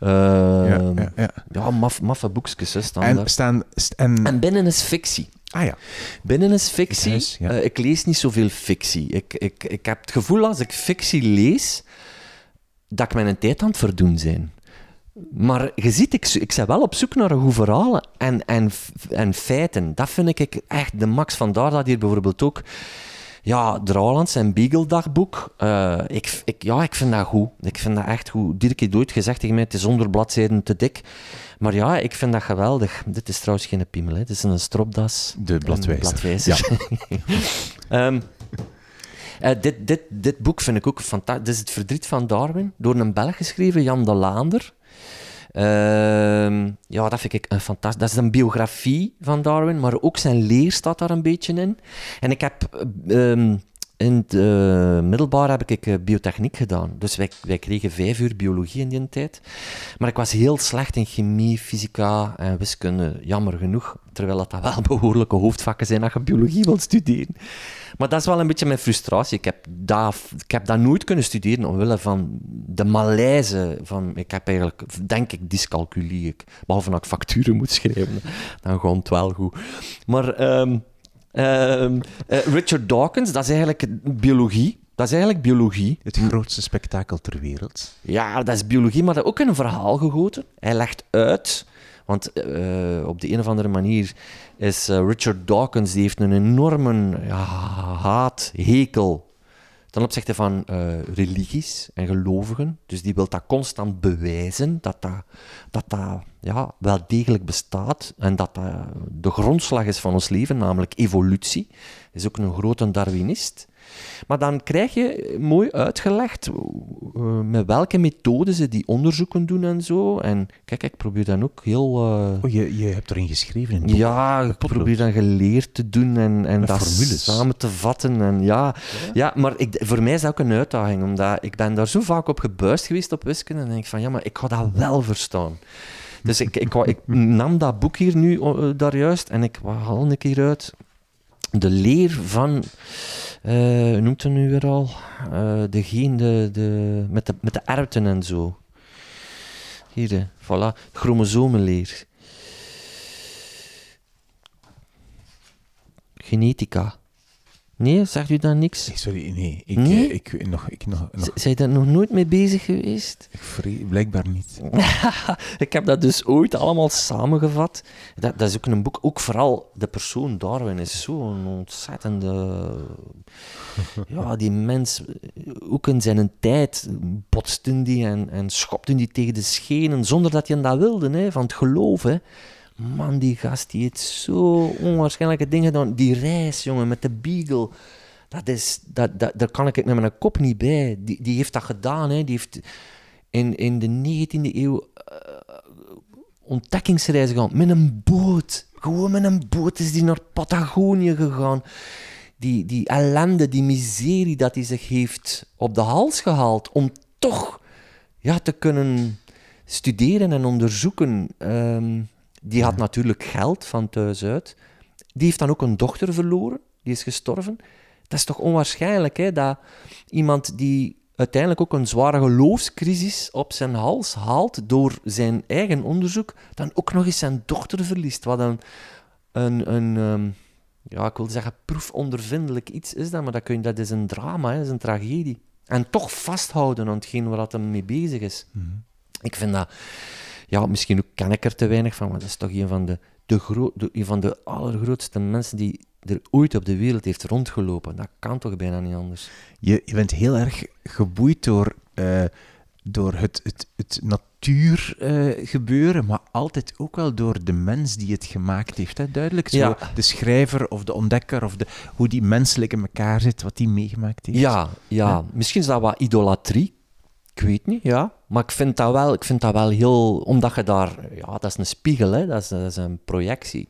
Ehm, Ja, ja, ja. ja, maf, maffe boekjes, hè, staan En daar. staan... st- En, En binnen is fictie. ah ja. Binnen is fictie. Het huis, ja. Eh, ik lees niet zoveel fictie. Ik, ik, ik heb het gevoel als ik fictie lees, dat ik mijn tijd aan het verdoen zijn. Maar je ziet, ik, ik ben wel op zoek naar een goed verhaal en, en, en feiten. Dat vind ik echt de max. Vandaar dat hier bijvoorbeeld ook... Ja, Drouwlands en Beagle-dagboek. eh, ik, ik, ja, ik vind dat goed. Ik vind dat echt goed. Dirk heeft ooit gezegd tegen mij, het is 100 bladzijden te dik. Maar ja, ik vind dat geweldig. Dit is trouwens geen piemel, hè. dit is een stropdas. De bladwijzer. bladwijzer. Ehm, eh, dit, dit, dit boek vind ik ook fantastisch. Dit is Het Verdriet van Darwin, door een Belg geschreven, Jan de Laander. Ehm, ja, dat vind ik een fantastisch. Dat is een biografie van Darwin, maar ook zijn leer staat daar een beetje in. En ik heb eh, ehm, in het eh, middelbaar heb ik eh, biotechniek gedaan. Dus wij, wij kregen vijf uur biologie in die tijd. Maar ik was heel slecht in chemie, fysica en wiskunde, jammer genoeg. Terwijl dat, wel behoorlijke hoofdvakken zijn als je biologie wilt studeren. Maar dat is wel een beetje mijn frustratie. Ik heb dat, ik heb dat nooit kunnen studeren omwille van de malaise. Van, ik heb eigenlijk, denk ik, dyscalculie. Behalve dat ik facturen moet schrijven, dan gaat het wel goed. Maar ehm, ehm, eh, Richard Dawkins, dat is eigenlijk biologie. Dat is eigenlijk biologie. Het grootste spektakel ter wereld. Ja, dat is biologie, maar dat ook in een verhaal gegoten. Hij legt uit, want eh, op de een of andere manier is eh, Richard Dawkins, die heeft een enorme ja, haat, hekel ten opzichte van eh, religies en gelovigen. Dus die wil dat constant bewijzen, dat dat, dat, dat ja, wel degelijk bestaat en dat dat de grondslag is van ons leven, namelijk evolutie. Is ook een grote Darwinist. Maar dan krijg je mooi uitgelegd eh, met welke methode ze die onderzoeken doen en zo. En kijk, ik probeer dan ook heel... eh, Oh, je, je hebt erin geschreven in ja, ik probeer dan geleerd te doen en, en Met dat formules. samen te vatten. En ja, ja. maar ik, voor mij is dat ook een uitdaging, omdat ik ben daar zo vaak op gebuist geweest op wiskunde. En denk ik van, ja, maar ik ga dat wel verstaan. Dus ik, ik, ik nam dat boek hier nu eh, daar juist en ik haal een keer uit de leer van, hoe noemt het nu weer al? Eh de geen, de, de, met, de, met de erwten en zo. Hier, voilà, chromosomenleer. Genetica. Nee, zegt u dan niks? Nee, sorry, nee. Ik, Nee? eh, ik, nog, ik, nog, nog, Zijn daar nog nooit mee bezig geweest? ik blijkbaar niet. ik heb dat dus ooit allemaal samengevat. Dat, dat is ook een boek, ook vooral de persoon Darwin is zo'n ontzettende... ja, die mens, ook in zijn tijd botste die en, en schopte die tegen de schenen, zonder dat hij dat wilde, hè, van het geloof. Hè. Man, die gast die heeft zo onwaarschijnlijke dingen gedaan. Die reis, jongen, met de Beagle. Dat is, dat, dat, daar kan ik met mijn kop niet bij. Die, die heeft dat gedaan. Hè. Die heeft in, in de 19e eeuw eh, ontdekkingsreizen gedaan. Met een boot. Gewoon met een boot is die naar Patagonië gegaan. die, die ellende, die miserie dat hij zich heeft op de hals gehaald om toch ja, te kunnen studeren en onderzoeken. Ehm, die had natuurlijk geld van thuis uit. Die heeft dan ook een dochter verloren, die is gestorven. Dat is toch onwaarschijnlijk, hè, dat iemand die uiteindelijk ook een zware geloofscrisis op zijn hals haalt door zijn eigen onderzoek, dan ook nog eens zijn dochter verliest. Wat een, een, een ehm, ja, ik wil zeggen, proefondervindelijk iets is dat, maar dat, kun je, dat is een drama, hè, dat is een tragedie. En toch vasthouden aan hetgeen waar hij mee bezig is. Mhm. Ik vind dat, ja, misschien ook ken ik er te weinig van, maar dat is toch een van de, de, gro de, een van de allergrootste mensen die er ooit op de wereld heeft rondgelopen. Dat kan toch bijna niet anders. Je, je bent heel erg geboeid door, uh, door het, het, het natuurgebeuren, uh, maar altijd ook wel door de mens die het gemaakt heeft. Hè? Duidelijk, zo de schrijver of de ontdekker, of de, hoe die menselijk in elkaar zit, wat die meegemaakt heeft. Ja, ja. misschien is dat wat idolatrie. Ik weet niet, ja. Maar ik vind dat wel, ik vind dat wel heel... Omdat je daar... Ja, dat is een spiegel, hè. Dat, is, dat is een projectie.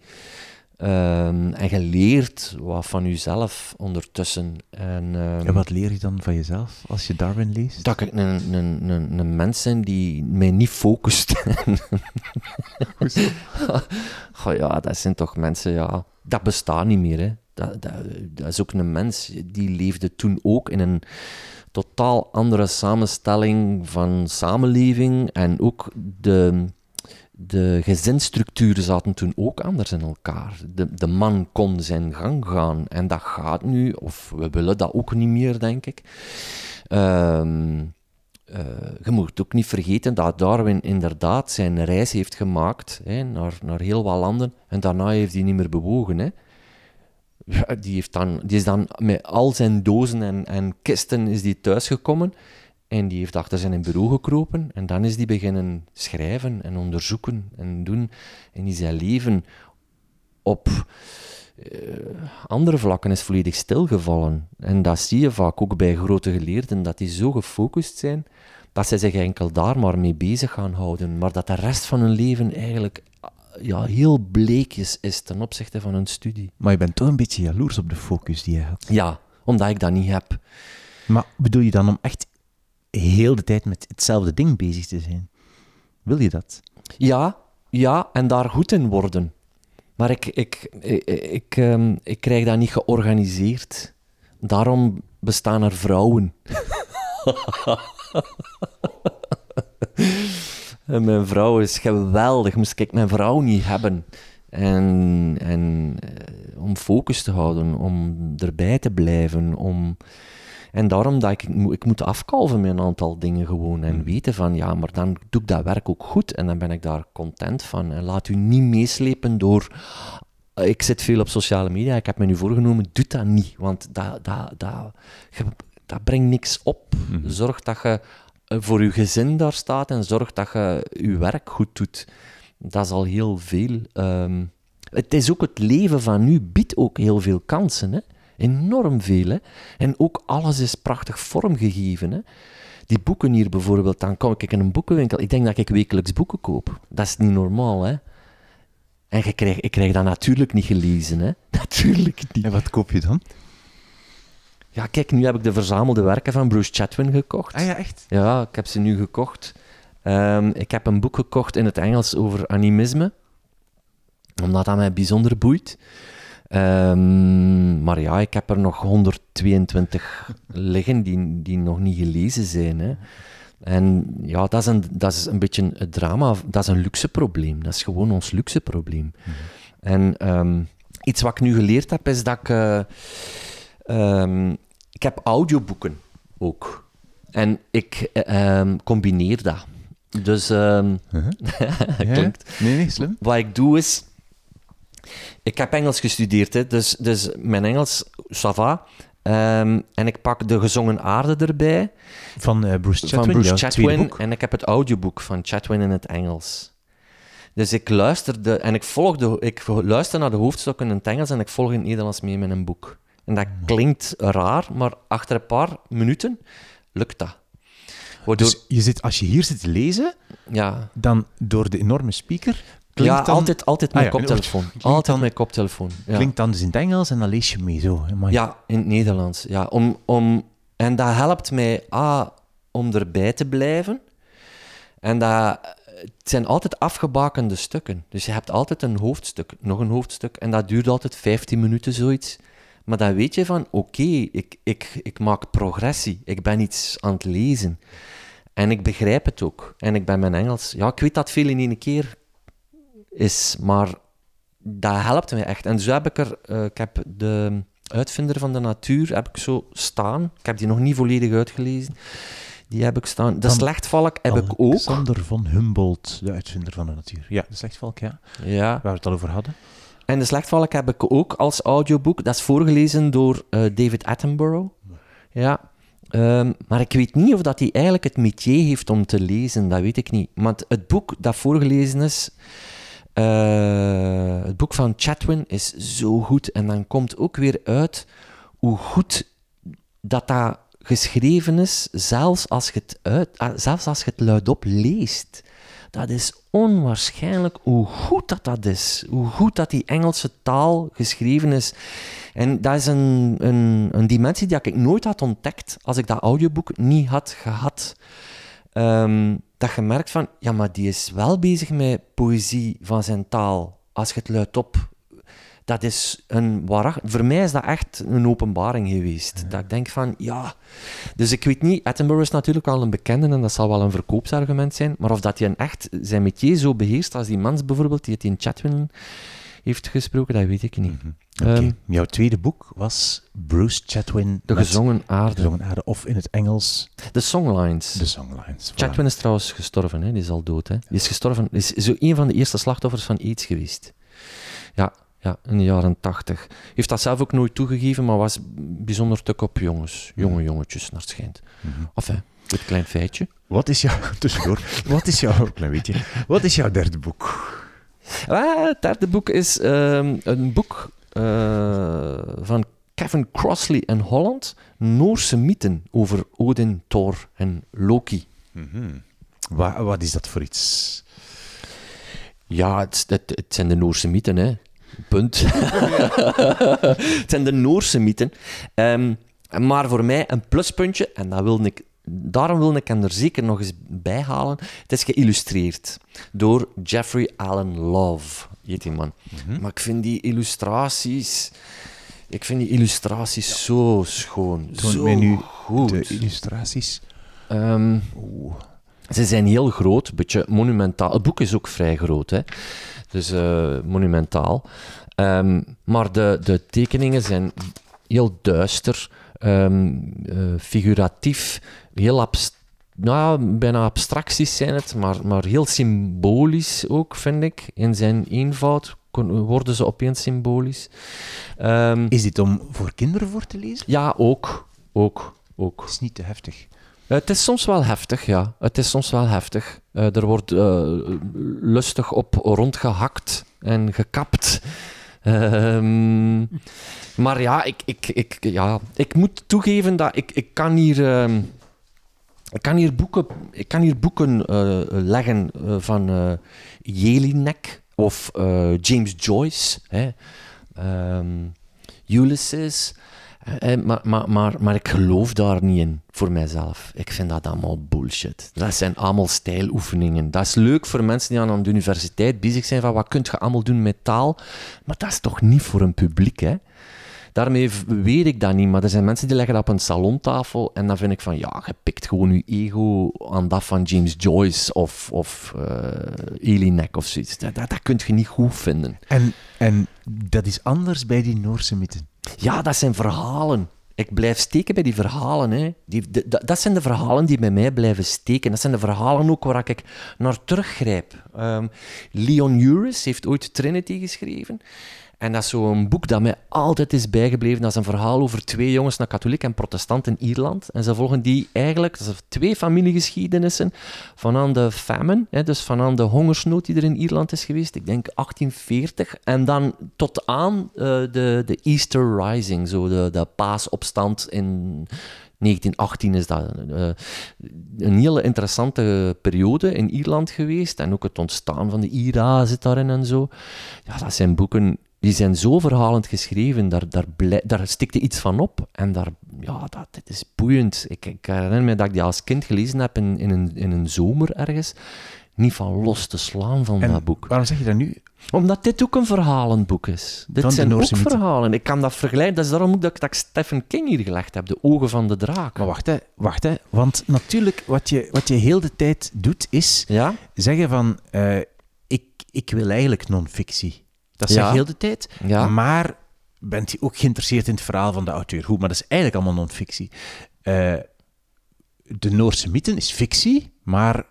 Um, en je leert wat van jezelf ondertussen. En, um, wat leer je dan van jezelf als je Darwin leest? Dat ik een, een, een, een mens ben die mij niet focust. oh, ja, dat zijn toch mensen, ja. Dat bestaat niet meer, hè. Dat, dat, dat is ook een mens die leefde toen ook in een totaal andere samenstelling van samenleving en ook de de gezinsstructuren zaten toen ook anders in elkaar. De, de man kon zijn gang gaan en dat gaat nu, of we willen dat ook niet meer, denk ik. Ehm, eh, je moet ook niet vergeten dat Darwin inderdaad zijn reis heeft gemaakt hè, naar, naar heel wat landen en daarna heeft hij niet meer bewogen. Hè. Die, heeft dan, die is dan met al zijn dozen en, en kisten is die thuisgekomen en die heeft achter zijn bureau gekropen en dan is die beginnen schrijven en onderzoeken en doen. En die zijn leven op uh, andere vlakken is volledig stilgevallen. En dat zie je vaak ook bij grote geleerden, dat die zo gefocust zijn dat zij zich enkel daar maar mee bezig gaan houden, maar dat de rest van hun leven eigenlijk ja, heel bleekjes is ten opzichte van hun studie. Maar je bent toch een beetje jaloers op de focus die je hebt. Ja, omdat ik dat niet heb. Maar bedoel je dan om echt heel de tijd met hetzelfde ding bezig te zijn. Wil je dat? Ja, ja, en daar goed in worden. Maar ik, ik, ik, ik, ehm, ik krijg dat niet georganiseerd. Daarom bestaan er vrouwen. en mijn vrouw is geweldig. Moest ik mijn vrouw niet hebben. En, en eh, om focus te houden, om erbij te blijven, om en daarom dat ik, ik moet afkalven met een aantal dingen gewoon en hmm. weten van, ja, maar dan doe ik dat werk ook goed en dan ben ik daar content van. En laat u niet meeslepen door, eh, ik zit veel op sociale media, ik heb me nu voorgenomen, doe dat niet, want dat, dat, dat, dat brengt niks op. Hmm. Zorg dat je voor je gezin daar staat en zorg dat je je werk goed doet. Dat is al heel veel. Ehm, het is ook het leven van nu biedt ook heel veel kansen. Hè? Enorm veel. En ook alles is prachtig vormgegeven. Hè? Die boeken hier bijvoorbeeld, dan kom ik in een boekenwinkel. Ik denk dat ik wekelijks boeken koop. Dat is niet normaal, hè? En je krijg, ik krijg dat natuurlijk niet gelezen, hè? Natuurlijk niet. En wat koop je dan? Ja, kijk, nu heb ik de verzamelde werken van Bruce Chatwin gekocht. Ah ja, echt? Ja, ik heb ze nu gekocht. Um, ik heb een boek gekocht in het Engels over animisme, omdat dat mij bijzonder boeit. Um, maar ja, ik heb er nog 122 liggen die, die nog niet gelezen zijn. Hè. En ja, dat is, een, dat is een beetje een drama, dat is een luxe probleem. Dat is gewoon ons luxe probleem. Mhm. En um, iets wat ik nu geleerd heb, is dat ik... Uh, um, ik heb audioboeken ook. En ik uh, combineer dat. Dus... Um, uh -huh. klinkt. Nee, nee, slim. Wat ik doe is... Ik heb Engels gestudeerd, hè, dus, dus mijn Engels, ça va. Um, en ik pak de gezongen aarde erbij. Van uh, Bruce Chatwin, Van Bruce Chatwin. En ik heb het audioboek van Chatwin in het Engels. Dus ik luisterde en ik volgde, ik luister naar de hoofdstukken in het Engels en ik volg in het Nederlands mee met een boek. En dat klinkt raar, maar achter een paar minuten lukt dat. Waardoor... Dus je zit, als je hier zit te lezen, ja. dan door de enorme speaker Klinkt ja, dan- altijd, altijd mijn Ah ja, koptelefoon. Altijd dan- mijn koptelefoon. Ja. Klinkt dan dus in het Engels en dan lees je mee zo. Amai. Ja, in het Nederlands. Ja, om, om, en dat helpt mij A, om erbij te blijven. En dat, het zijn altijd afgebakende stukken. Dus je hebt altijd een hoofdstuk, nog een hoofdstuk. En dat duurt altijd 15 minuten, zoiets. Maar dan weet je van, oké, ik, ik, ik maak progressie. Ik ben iets aan het lezen. En ik begrijp het ook. En ik ben mijn Engels... Ja, ik weet dat veel in één keer is, maar dat helpt mij echt. En zo heb ik er... eh, ik heb de uitvinder van de natuur heb ik zo staan. Ik heb die nog niet volledig uitgelezen. Die heb ik staan. De slechtvalk heb ik ook. Alexander van Humboldt, de uitvinder van de natuur. Ja, de slechtvalk, ja. Ja. Waar we het al over hadden. En de slechtvalk heb ik ook als audioboek. Dat is voorgelezen door eh, David Attenborough. Ja. Ehm, maar ik weet niet of dat hij eigenlijk het métier heeft om te lezen. Dat weet ik niet. Want het boek dat voorgelezen is... eh, het boek van Chatwin is zo goed. En dan komt ook weer uit hoe goed dat dat geschreven is, zelfs als je het, ah, zelfs als je het luidop leest. Dat is onwaarschijnlijk hoe goed dat, dat is. Hoe goed dat die Engelse taal geschreven is. En dat is een, een, een dimensie die ik nooit had ontdekt als ik dat audioboek niet had gehad. Ehm, dat je merkt van, ja, maar die is wel bezig met poëzie van zijn taal. Als je het luidop dat is een waarach- Voor mij is dat echt een openbaring geweest. Dat ik denk van, ja... Dus ik weet niet, Attenborough is natuurlijk wel een bekende en dat zal wel een verkoopsargument zijn, maar of dat hij echt zijn métier zo beheerst als die mens bijvoorbeeld, die het in Chatwin heeft gesproken, dat weet ik niet. Ehm, Jouw tweede boek was Bruce Chatwin. de gezongen De aarde. gezongen aarde, of in het Engels De songlines. de songlines. Voilà. Chatwin is trouwens gestorven, hè? die is al dood. Hè? Die is gestorven, is zo een van de eerste slachtoffers van AIDS geweest. Ja, ja, in de jaren tachtig. Heeft dat zelf ook nooit toegegeven, maar was bijzonder tuk op jongens. Jonge jongetjes, naar het schijnt. Mhm. Enfin, goed klein feitje. Wat is jouw... Tussendoor. Wat is jouw... Klein beetje. Wat is jouw derde boek? Ah, het derde boek is ehm, een boek eh, van Kevin Crossley en Holland. Noorse mythen over Odin, Thor en Loki. Wa- wat is dat voor iets? Ja, het, het, het zijn de Noorse mythen, hè. Punt. het zijn de Noorse mythen. Ehm, maar voor mij een pluspuntje, en dat wil ik, daarom wil ik hem er zeker nog eens bij halen. Het is geïllustreerd door Jeffrey Allen Love, heet die man. Maar ik vind die illustraties... Ik vind die illustraties zo schoon, Toon zo mij nu goed. De illustraties. Ehm, ze zijn heel groot, een beetje monumentaal. Het boek is ook vrij groot, hè. Dus eh, monumentaal. Ehm, maar de, de tekeningen zijn heel duister, eh, figuratief, heel abstract. Nou, bijna abstracties zijn het, maar, maar heel symbolisch ook, vind ik. In zijn eenvoud worden ze opeens symbolisch. Ehm, Is dit om voor kinderen voor te lezen? ja, ook. Ook. Ook. Het is niet te heftig. Het is soms wel heftig, ja. Het is soms wel heftig. Eh, er wordt eh, lustig op rondgehakt en gekapt. Ehm, maar ja ik, ik, ik, ja, ik moet toegeven dat ik, ik kan hier... ehm, ik kan hier boeken, ik kan hier boeken eh, leggen eh, van eh Jelinek of eh, James Joyce, hè. Ehm, Ulysses. Eh, eh, maar, maar, maar, maar ik geloof daar niet in, voor mijzelf. Ik vind dat allemaal bullshit. Dat zijn allemaal stijloefeningen. Dat is leuk voor mensen die aan de universiteit bezig zijn van wat kun je allemaal doen met taal. Maar dat is toch niet voor een publiek, hè? Daarmee weet ik dat niet, maar er zijn mensen die leggen dat op een salontafel en dan vind ik van, ja, je pikt gewoon je ego aan dat van James Joyce of, of eh Elinek of zoiets. Dat, dat, dat kun je niet goed vinden. En, en dat is anders bij die Noorse mythen. Ja, dat zijn verhalen. Ik blijf steken bij die verhalen. Hè. Die, dat zijn de verhalen die bij mij blijven steken. Dat zijn de verhalen ook waar ik naar teruggrijp. Ehm, Leon Uris heeft ooit Trinity geschreven. En dat is zo'n boek dat mij altijd is bijgebleven. Dat is een verhaal over twee jongens, naar katholiek en protestant in Ierland. En ze volgen die eigenlijk, dat zijn twee familiegeschiedenissen, van aan de famine, hè, dus van aan de hongersnood die er in Ierland is geweest, ik denk 1840. En dan tot aan eh, de, de Easter Rising, zo de, de paasopstand in 1918 is dat uh, een hele interessante periode in Ierland geweest. En ook het ontstaan van de IRA zit daarin en zo. Ja, dat zijn boeken die zijn zo verhalend geschreven, daar, daar, daar stikte iets van op. En daar, ja, dat, dit is boeiend. Ik, ik, herinner me dat ik die als kind gelezen heb in, in, een, in een zomer ergens. Niet van los te slaan van dat boek. Waarom zeg je dat nu? Omdat dit ook een verhalend boek is. Dit zijn ook verhalen. Ik kan dat vergelijken. Dat is daarom ook dat ik, dat Stephen King hier gelegd heb. De ogen van de draak. Maar wacht, hè. Wacht, hè. Want natuurlijk, wat je, wat je heel de tijd doet, is ja? zeggen van... Uh, ik, ik wil eigenlijk non-fictie. Dat zeg je heel de tijd. Ja. Maar bent je ook geïnteresseerd in het verhaal van de auteur? Goed, maar dat is eigenlijk allemaal non-fictie. Uh, de Noorse mythen is fictie, maar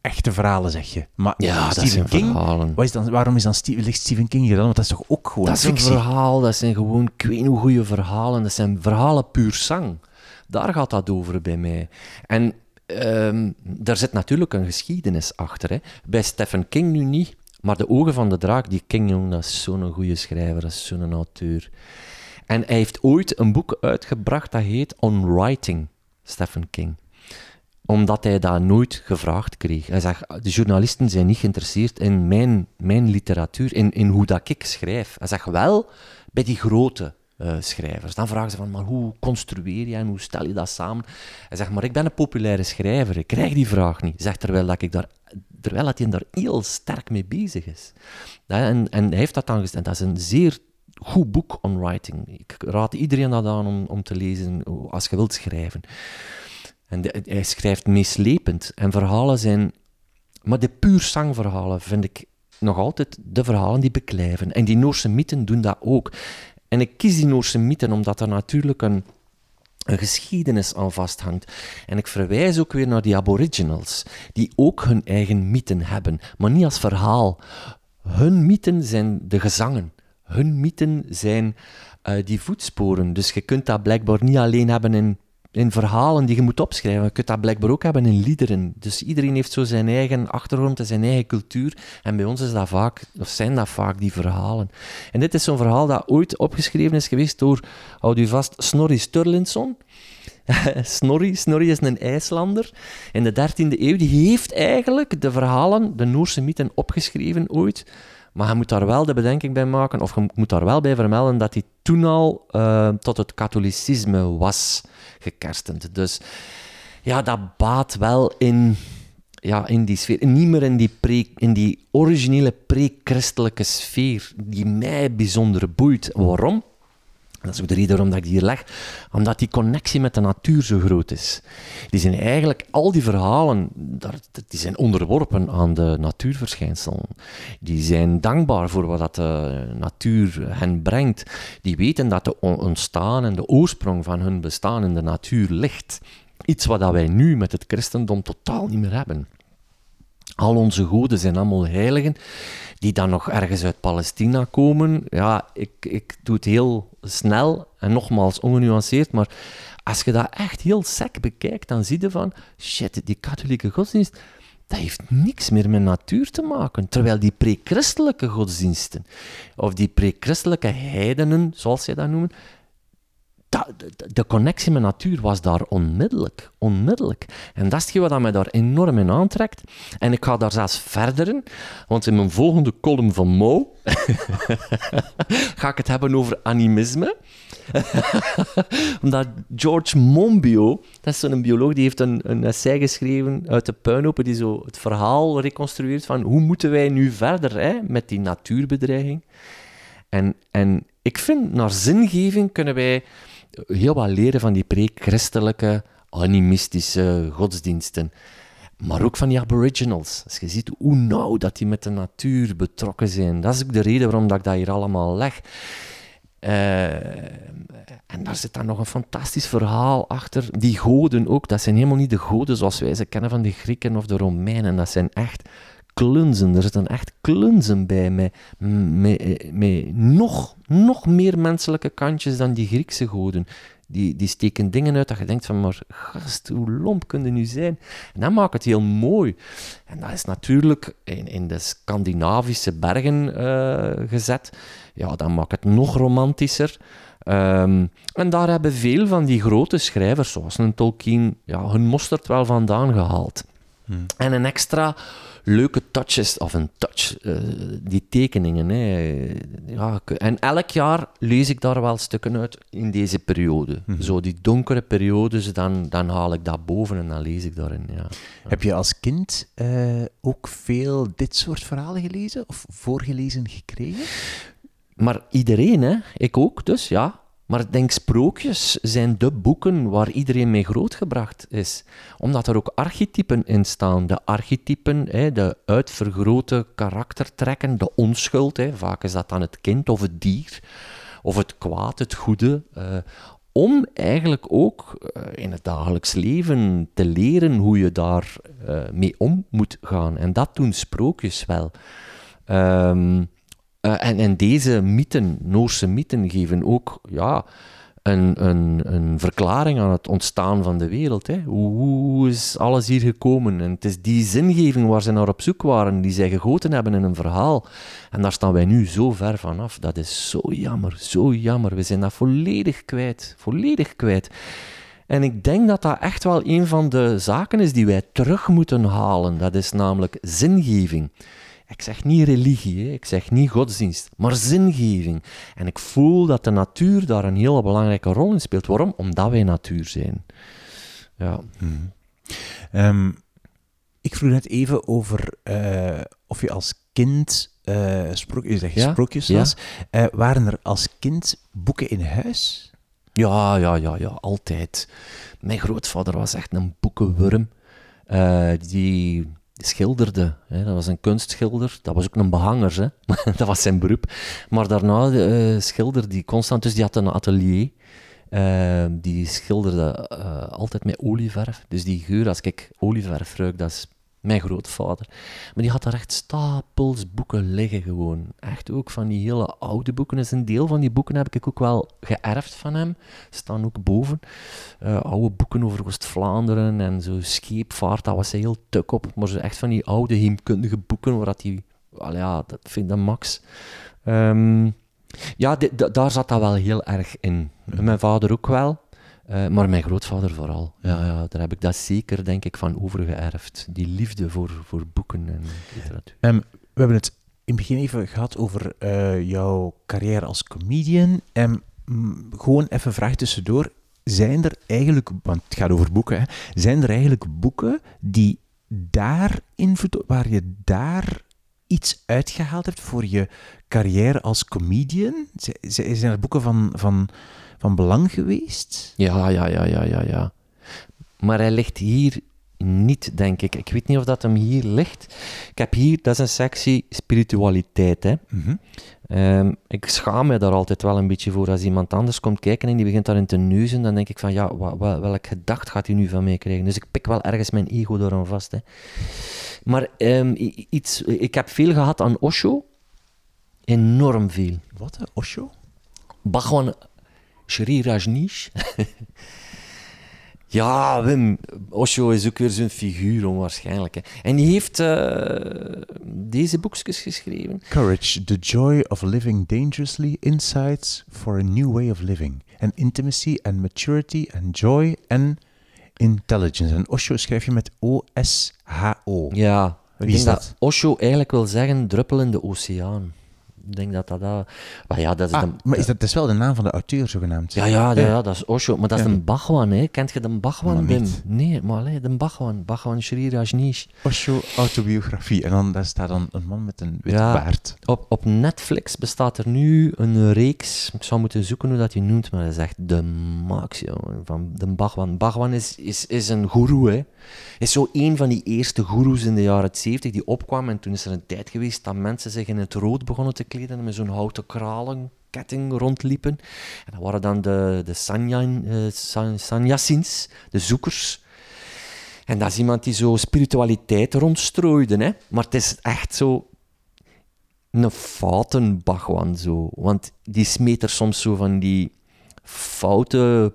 echte verhalen, zeg je. Maar ja, Stephen dat King, verhalen. Wat is dan, waarom is dan Stephen, ligt Stephen King gedaan? Want dat is toch ook gewoon Dat is een verhaal, dat zijn gewoon, ik weet hoe goede verhalen. Dat zijn verhalen puur zang. Daar gaat dat over bij mij. En um, daar zit natuurlijk een geschiedenis achter. Hè. Bij Stephen King nu niet, maar De Ogen van de Draak, die King, jong, dat is zo'n goede schrijver, dat is zo'n auteur. En hij heeft ooit een boek uitgebracht dat heet On Writing, Stephen King omdat hij dat nooit gevraagd kreeg. Hij zegt, de journalisten zijn niet geïnteresseerd in mijn, mijn literatuur, in, in hoe dat ik schrijf. Hij zegt wel bij die grote uh, schrijvers. Dan vragen ze van, maar hoe construeer je en hoe stel je dat samen? Hij zegt, maar ik ben een populaire schrijver, ik krijg die vraag niet. Zegt terwijl dat ik daar, terwijl hij daar heel sterk mee bezig is. En, en hij heeft dat dan gezegd. Dat is een zeer goed boek on writing. Ik raad iedereen dat aan om, om te lezen als je wilt schrijven. En hij schrijft meeslepend. En verhalen zijn... Maar de puur zangverhalen vind ik nog altijd de verhalen die beklijven. En die Noorse mythen doen dat ook. En ik kies die Noorse mythen omdat er natuurlijk een, een geschiedenis aan vasthangt. En ik verwijs ook weer naar die aboriginals, die ook hun eigen mythen hebben, maar niet als verhaal. Hun mythen zijn de gezangen. Hun mythen zijn uh, die voetsporen. Dus je kunt dat blijkbaar niet alleen hebben in in verhalen die je moet opschrijven. Je kunt dat blijkbaar ook hebben in liederen. Dus iedereen heeft zo zijn eigen achtergrond en zijn eigen cultuur. En bij ons is dat vaak, of zijn dat vaak die verhalen. En dit is zo'n verhaal dat ooit opgeschreven is geweest door, houd u vast, Snorri Sturlinson. Snorri, Snorri is een IJslander in de 13e eeuw. Die heeft eigenlijk de verhalen, de Noorse mythen, opgeschreven ooit. Maar je moet daar wel de bedenking bij maken, of je moet daar wel bij vermelden, dat hij toen al uh, tot het katholicisme was gekerstend. Dus ja, dat baat wel in, ja, in die sfeer. Niet meer in die, pre, in die originele pre-christelijke sfeer die mij bijzonder boeit. Waarom? Dat is ook de reden waarom ik hier leg. Omdat die connectie met de natuur zo groot is. Die zijn eigenlijk, al die verhalen, die zijn onderworpen aan de natuurverschijnselen. Die zijn dankbaar voor wat de natuur hen brengt. Die weten dat de ontstaan en de oorsprong van hun bestaan in de natuur ligt. Iets wat wij nu met het christendom totaal niet meer hebben. Al onze goden zijn allemaal heiligen die dan nog ergens uit Palestina komen. Ja, ik, ik doe het heel snel en nogmaals ongenuanceerd, maar als je dat echt heel sec bekijkt, dan zie je van, shit, die katholieke godsdienst, dat heeft niks meer met natuur te maken. Terwijl die pre-christelijke godsdiensten, of die pre-christelijke heidenen, zoals zij dat noemen, de connectie met natuur was daar onmiddellijk. Onmiddellijk. En dat is hetgeen wat mij daar enorm in aantrekt. En ik ga daar zelfs verder in, want in mijn volgende column van Mo ga ik het hebben over animisme. Omdat George Monbiot, dat is zo'n bioloog, die heeft een, essay geschreven uit de puinhopen die zo het verhaal reconstrueert van hoe moeten wij nu verder hè, met die natuurbedreiging. En, en ik vind, naar zingeving kunnen wij heel wat leren van die pre-christelijke, animistische godsdiensten. Maar ook van die aboriginals. Als je ziet hoe nauw dat die met de natuur betrokken zijn. Dat is ook de reden waarom dat ik dat hier allemaal leg. Uh, en daar zit dan nog een fantastisch verhaal achter. Die goden ook, dat zijn helemaal niet de goden zoals wij ze kennen van de Grieken of de Romeinen. Dat zijn echt klunzen. Er zitten echt klunzen bij met, met, met nog, nog meer menselijke kantjes dan die Griekse goden. Die, die steken dingen uit dat je denkt van, maar gast, hoe lomp kun je nu zijn? En dat maakt het heel mooi. En dat is natuurlijk in, in de Scandinavische bergen uh, gezet. Ja, dat maakt het nog romantischer. Ehm, en daar hebben veel van die grote schrijvers, zoals een Tolkien, ja, hun mosterd wel vandaan gehaald. Hmm. En een extra leuke touches, of een touch, uh, die tekeningen. Hè. Ja, en elk jaar lees ik daar wel stukken uit in deze periode. Mhm. Zo die donkere periodes, dan, dan haal ik dat boven en dan lees ik daarin. Ja. Heb je als kind uh, ook veel dit soort verhalen gelezen of voorgelezen gekregen? Maar iedereen, hè? ik ook dus, ja. Maar ik denk, sprookjes zijn de boeken waar iedereen mee grootgebracht is. Omdat er ook archetypen in staan. De archetypen, de uitvergrote karaktertrekken, de onschuld. Vaak is dat dan het kind of het dier. Of het kwaad, het goede. Eh, om eigenlijk ook eh, in het dagelijks leven te leren hoe je daar uh, mee om moet gaan. En dat doen sprookjes wel. Um, uh, en, en deze mythen, Noorse mythen, geven ook ja, een, een, een verklaring aan het ontstaan van de wereld. Hè. Hoe, hoe, is alles hier gekomen? En het is die zingeving waar ze naar op zoek waren, die zij gegoten hebben in een verhaal. En daar staan wij nu zo ver vanaf. Dat is zo jammer, zo jammer. We zijn dat volledig kwijt. Volledig kwijt. En ik denk dat dat echt wel een van de zaken is die wij terug moeten halen. Dat is namelijk zingeving. Ik zeg niet religie, hè. ik zeg niet godsdienst, maar zingeving. En ik voel dat de natuur daar een hele belangrijke rol in speelt. Waarom? Omdat wij natuur zijn. Ja. Hmm. Um, ik vroeg net even over uh, of je als kind uh, sprook, je zegt ja? sprookjes ja? Uh, waren er als kind boeken in huis? Ja, ja, ja, ja, altijd. Mijn grootvader was echt een boekenwurm. die schilderde. Hè. Dat was een kunstschilder. Dat was ook een behanger. Hè. dat was zijn beroep. Maar daarna uh, schilderde die constant. Dus die had een atelier. Uh, die schilderde uh, altijd met olieverf. Dus die geur, als ik olieverf ruik, dat is mijn grootvader. Maar die had daar echt stapels boeken liggen gewoon. Echt ook van die hele oude boeken. Dus een deel van die boeken heb ik ook wel geërfd van hem. Staan ook boven. Uh, oude boeken over Oost-Vlaanderen en zo scheepvaart, dat was hij heel tuk op. Maar zo echt van die oude heemkundige boeken, waar dat hij... Well, ja, dat vind ik max. Um, ja, daar zat dat wel heel erg in. Mijn vader ook wel. Uh, maar mijn grootvader vooral. Ja, ja, daar heb ik dat zeker, denk ik, van overgeërfd. Die liefde voor, voor boeken en literatuur. We hebben het in het begin even gehad over uh, jouw carrière als comedian. Um, gewoon even een vraag tussendoor. Zijn er eigenlijk, want het gaat over boeken, hè, zijn er eigenlijk boeken die daar invloed, waar je daar iets uitgehaald hebt voor je carrière als comedian? Zijn er boeken van, van van belang geweest? Ja, ja, ja, ja, ja, ja. Maar hij ligt hier niet, denk ik. Ik weet niet of dat hem hier ligt. Ik heb hier, dat is een sectie spiritualiteit. Hè. Mhm. Ehm, ik schaam me daar altijd wel een beetje voor. Als iemand anders komt kijken en die begint daarin te neuzen, dan denk ik van, ja, welk gedacht gaat hij nu van mij krijgen? Dus ik pik wel ergens mijn ego door vast. Hè. Maar um, iets, ik heb veel gehad aan Osho. Enorm veel. Wat, Osho? Bhagwan Shri Rajneesh. ja, Wim, Osho is ook weer zo'n figuur onwaarschijnlijk. Hè. En die heeft uh, deze boekjes geschreven. Courage, The Joy of Living Dangerously, Insights for a New Way of Living. And Intimacy and Maturity and Joy and Intelligence. En Osho schrijf je met O-S-H-O. Ja, Wie is dat? dat Osho eigenlijk wil zeggen druppel in de oceaan. Ik denk dat dat... dat maar ja, dat is ah, maar is dat, is wel de naam van de auteur, zogenaamd? Ja, ja, ja, ja dat is Osho. Maar dat is een Bhagwan, hè. Kent je de Bhagwan, Wim? Nee, maar alleen de Bhagwan. Bhagwan Sri Rajneesh. Osho, autobiografie. En dan daar staat dan een man met een witte ja, baard. Op, op Netflix bestaat er nu een reeks... Ik zou moeten zoeken hoe dat je noemt, maar dat is echt de max, Van de Bhagwan. Bhagwan is, is, is een guru, hè. Is zo een van die eerste goeroes in de jaren 70 die opkwam. En toen is er een tijd geweest dat mensen zich in het rood begonnen te kleden met zo'n houten kralenketting rondliepen. En dat waren dan de, de sanyan, uh, de zoekers. En dat is iemand die zo spiritualiteit rondstrooide. Hè? Maar het is echt zo een fouten Bhagwan zo. Want die smeet er soms zo van die foute,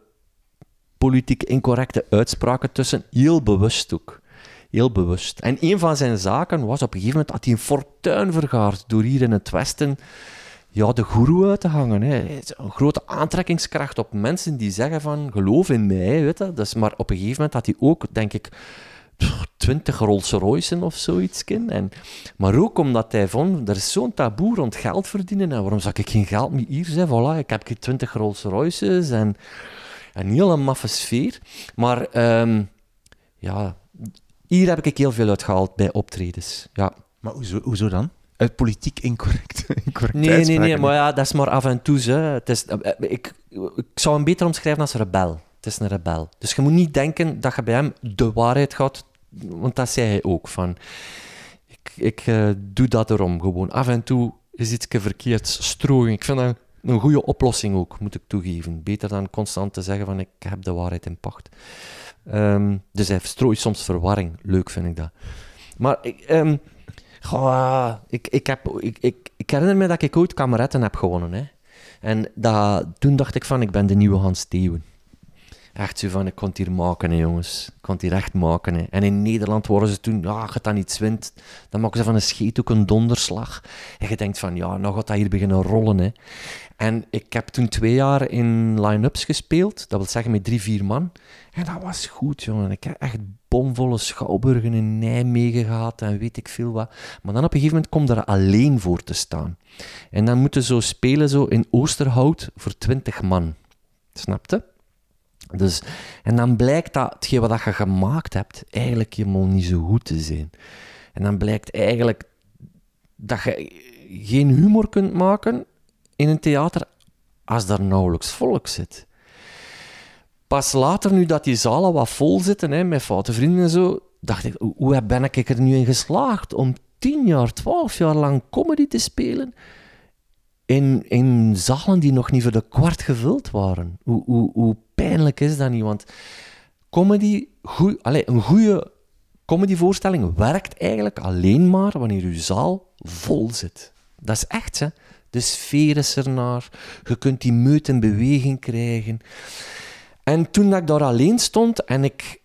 politiek incorrecte uitspraken tussen. Heel bewust ook. Heel bewust. En een van zijn zaken was op een gegeven moment dat hij een fortuin vergaard door hier in het Westen ja, de goeroe uit te hangen. Hè. Een grote aantrekkingskracht op mensen die zeggen van, geloof in mij, weet je. Dus, maar op een gegeven moment had hij ook, denk ik, twintig Rolls Royce's of zoiets. En, maar ook omdat hij vond, er is zo'n taboe rond geld verdienen. En waarom zou ik geen geld meer hier zijn? Voilà, ik heb twintig Rolls Royce's en een hele maffe sfeer. Maar um, ja, hier heb ik heel veel uitgehaald bij optredens. Ja. Maar hoezo, hoezo dan? Uit politiek incorrect, incorrect Nee, nee, nee, maar ja, dat is maar af en toe. Hè. Het is, eh, ik, ik zou hem beter omschrijven als rebel. Het is een rebel. Dus je moet niet denken dat je bij hem de waarheid gaat, want dat zei hij ook. Van, ik ik uh, doe dat erom gewoon. Af en toe is iets verkeerd strooien. Ik vind dat een goede oplossing ook, moet ik toegeven. Beter dan constant te zeggen van ik heb de waarheid in pacht. Um, dus hij strooit soms verwarring. Leuk vind ik dat. Maar ik, goh, ik, ik, heb, ik, ik, herinner me dat ik ooit kameretten heb gewonnen. Hè. En dat, toen dacht ik van, ik ben de nieuwe Hans Steeuwen. Echt zo van, ik kon het hier maken, hè, jongens. Ik kon het hier echt maken. Hè. En in Nederland worden ze toen, ja, het dan niet wint, dan maken ze van een scheet ook een donderslag. En je denkt van, ja, nou gaat dat hier beginnen rollen. Hè. En ik heb toen twee jaar in line-ups gespeeld, dat wil zeggen met drie, vier man. En dat was goed, jongen. Ik heb echt bomvolle schouwburgen in Nijmegen gehad en weet ik veel wat. Maar dan op een gegeven moment komt er alleen voor te staan. En dan moeten zo spelen zo in Oosterhout voor twintig man. Snapte? Dus, en dan blijkt dat hetgeen wat je gemaakt hebt eigenlijk helemaal niet zo goed te zijn. En dan blijkt eigenlijk dat je geen humor kunt maken in een theater als daar nauwelijks volk zit. Pas later, nu dat die zalen wat vol zitten, hè, met foute vrienden en zo, dacht ik, hoe ben ik er nu in geslaagd om tien jaar, twaalf jaar lang comedy te spelen in, in zalen die nog niet voor de kwart gevuld waren? Hoe, hoe, hoe pijnlijk is dat niet? Want comedy, een goede comedyvoorstelling werkt eigenlijk alleen maar wanneer uw zaal vol zit. Dat is echt, hè. De sfeer is ernaar. Je kunt die meut in beweging krijgen. En toen dat ik daar alleen stond en ik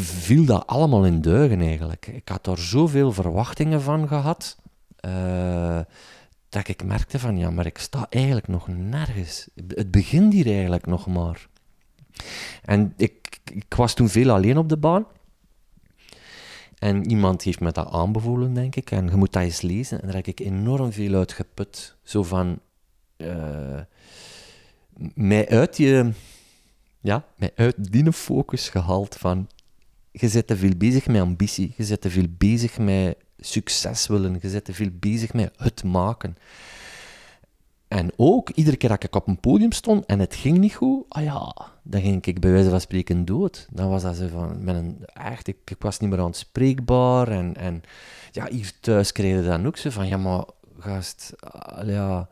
viel dat allemaal in duigen eigenlijk. Ik had daar zoveel verwachtingen van gehad, uh, dat ik merkte van, ja, maar ik sta eigenlijk nog nergens. Het begint hier eigenlijk nog maar. En ik, was toen veel alleen op de baan. En iemand heeft me dat aanbevolen, denk ik. En je moet dat eens lezen. En daar heb ik enorm veel uit geput. Zo van... Uh, mij uit je... Ja, mij uit die focus gehaald van... Je zit te veel bezig met ambitie. Je zit te veel bezig met succes willen. Je zit te veel bezig met het maken. En ook, iedere keer dat ik op een podium stond en het ging niet goed, ah ja, dan ging ik bij wijze van spreken dood. Dan was dat zo van, een, echt, ik, was niet meer aanspreekbaar. En, en ja, hier thuis kreeg je dan ook zo van, ja maar, gast, ja...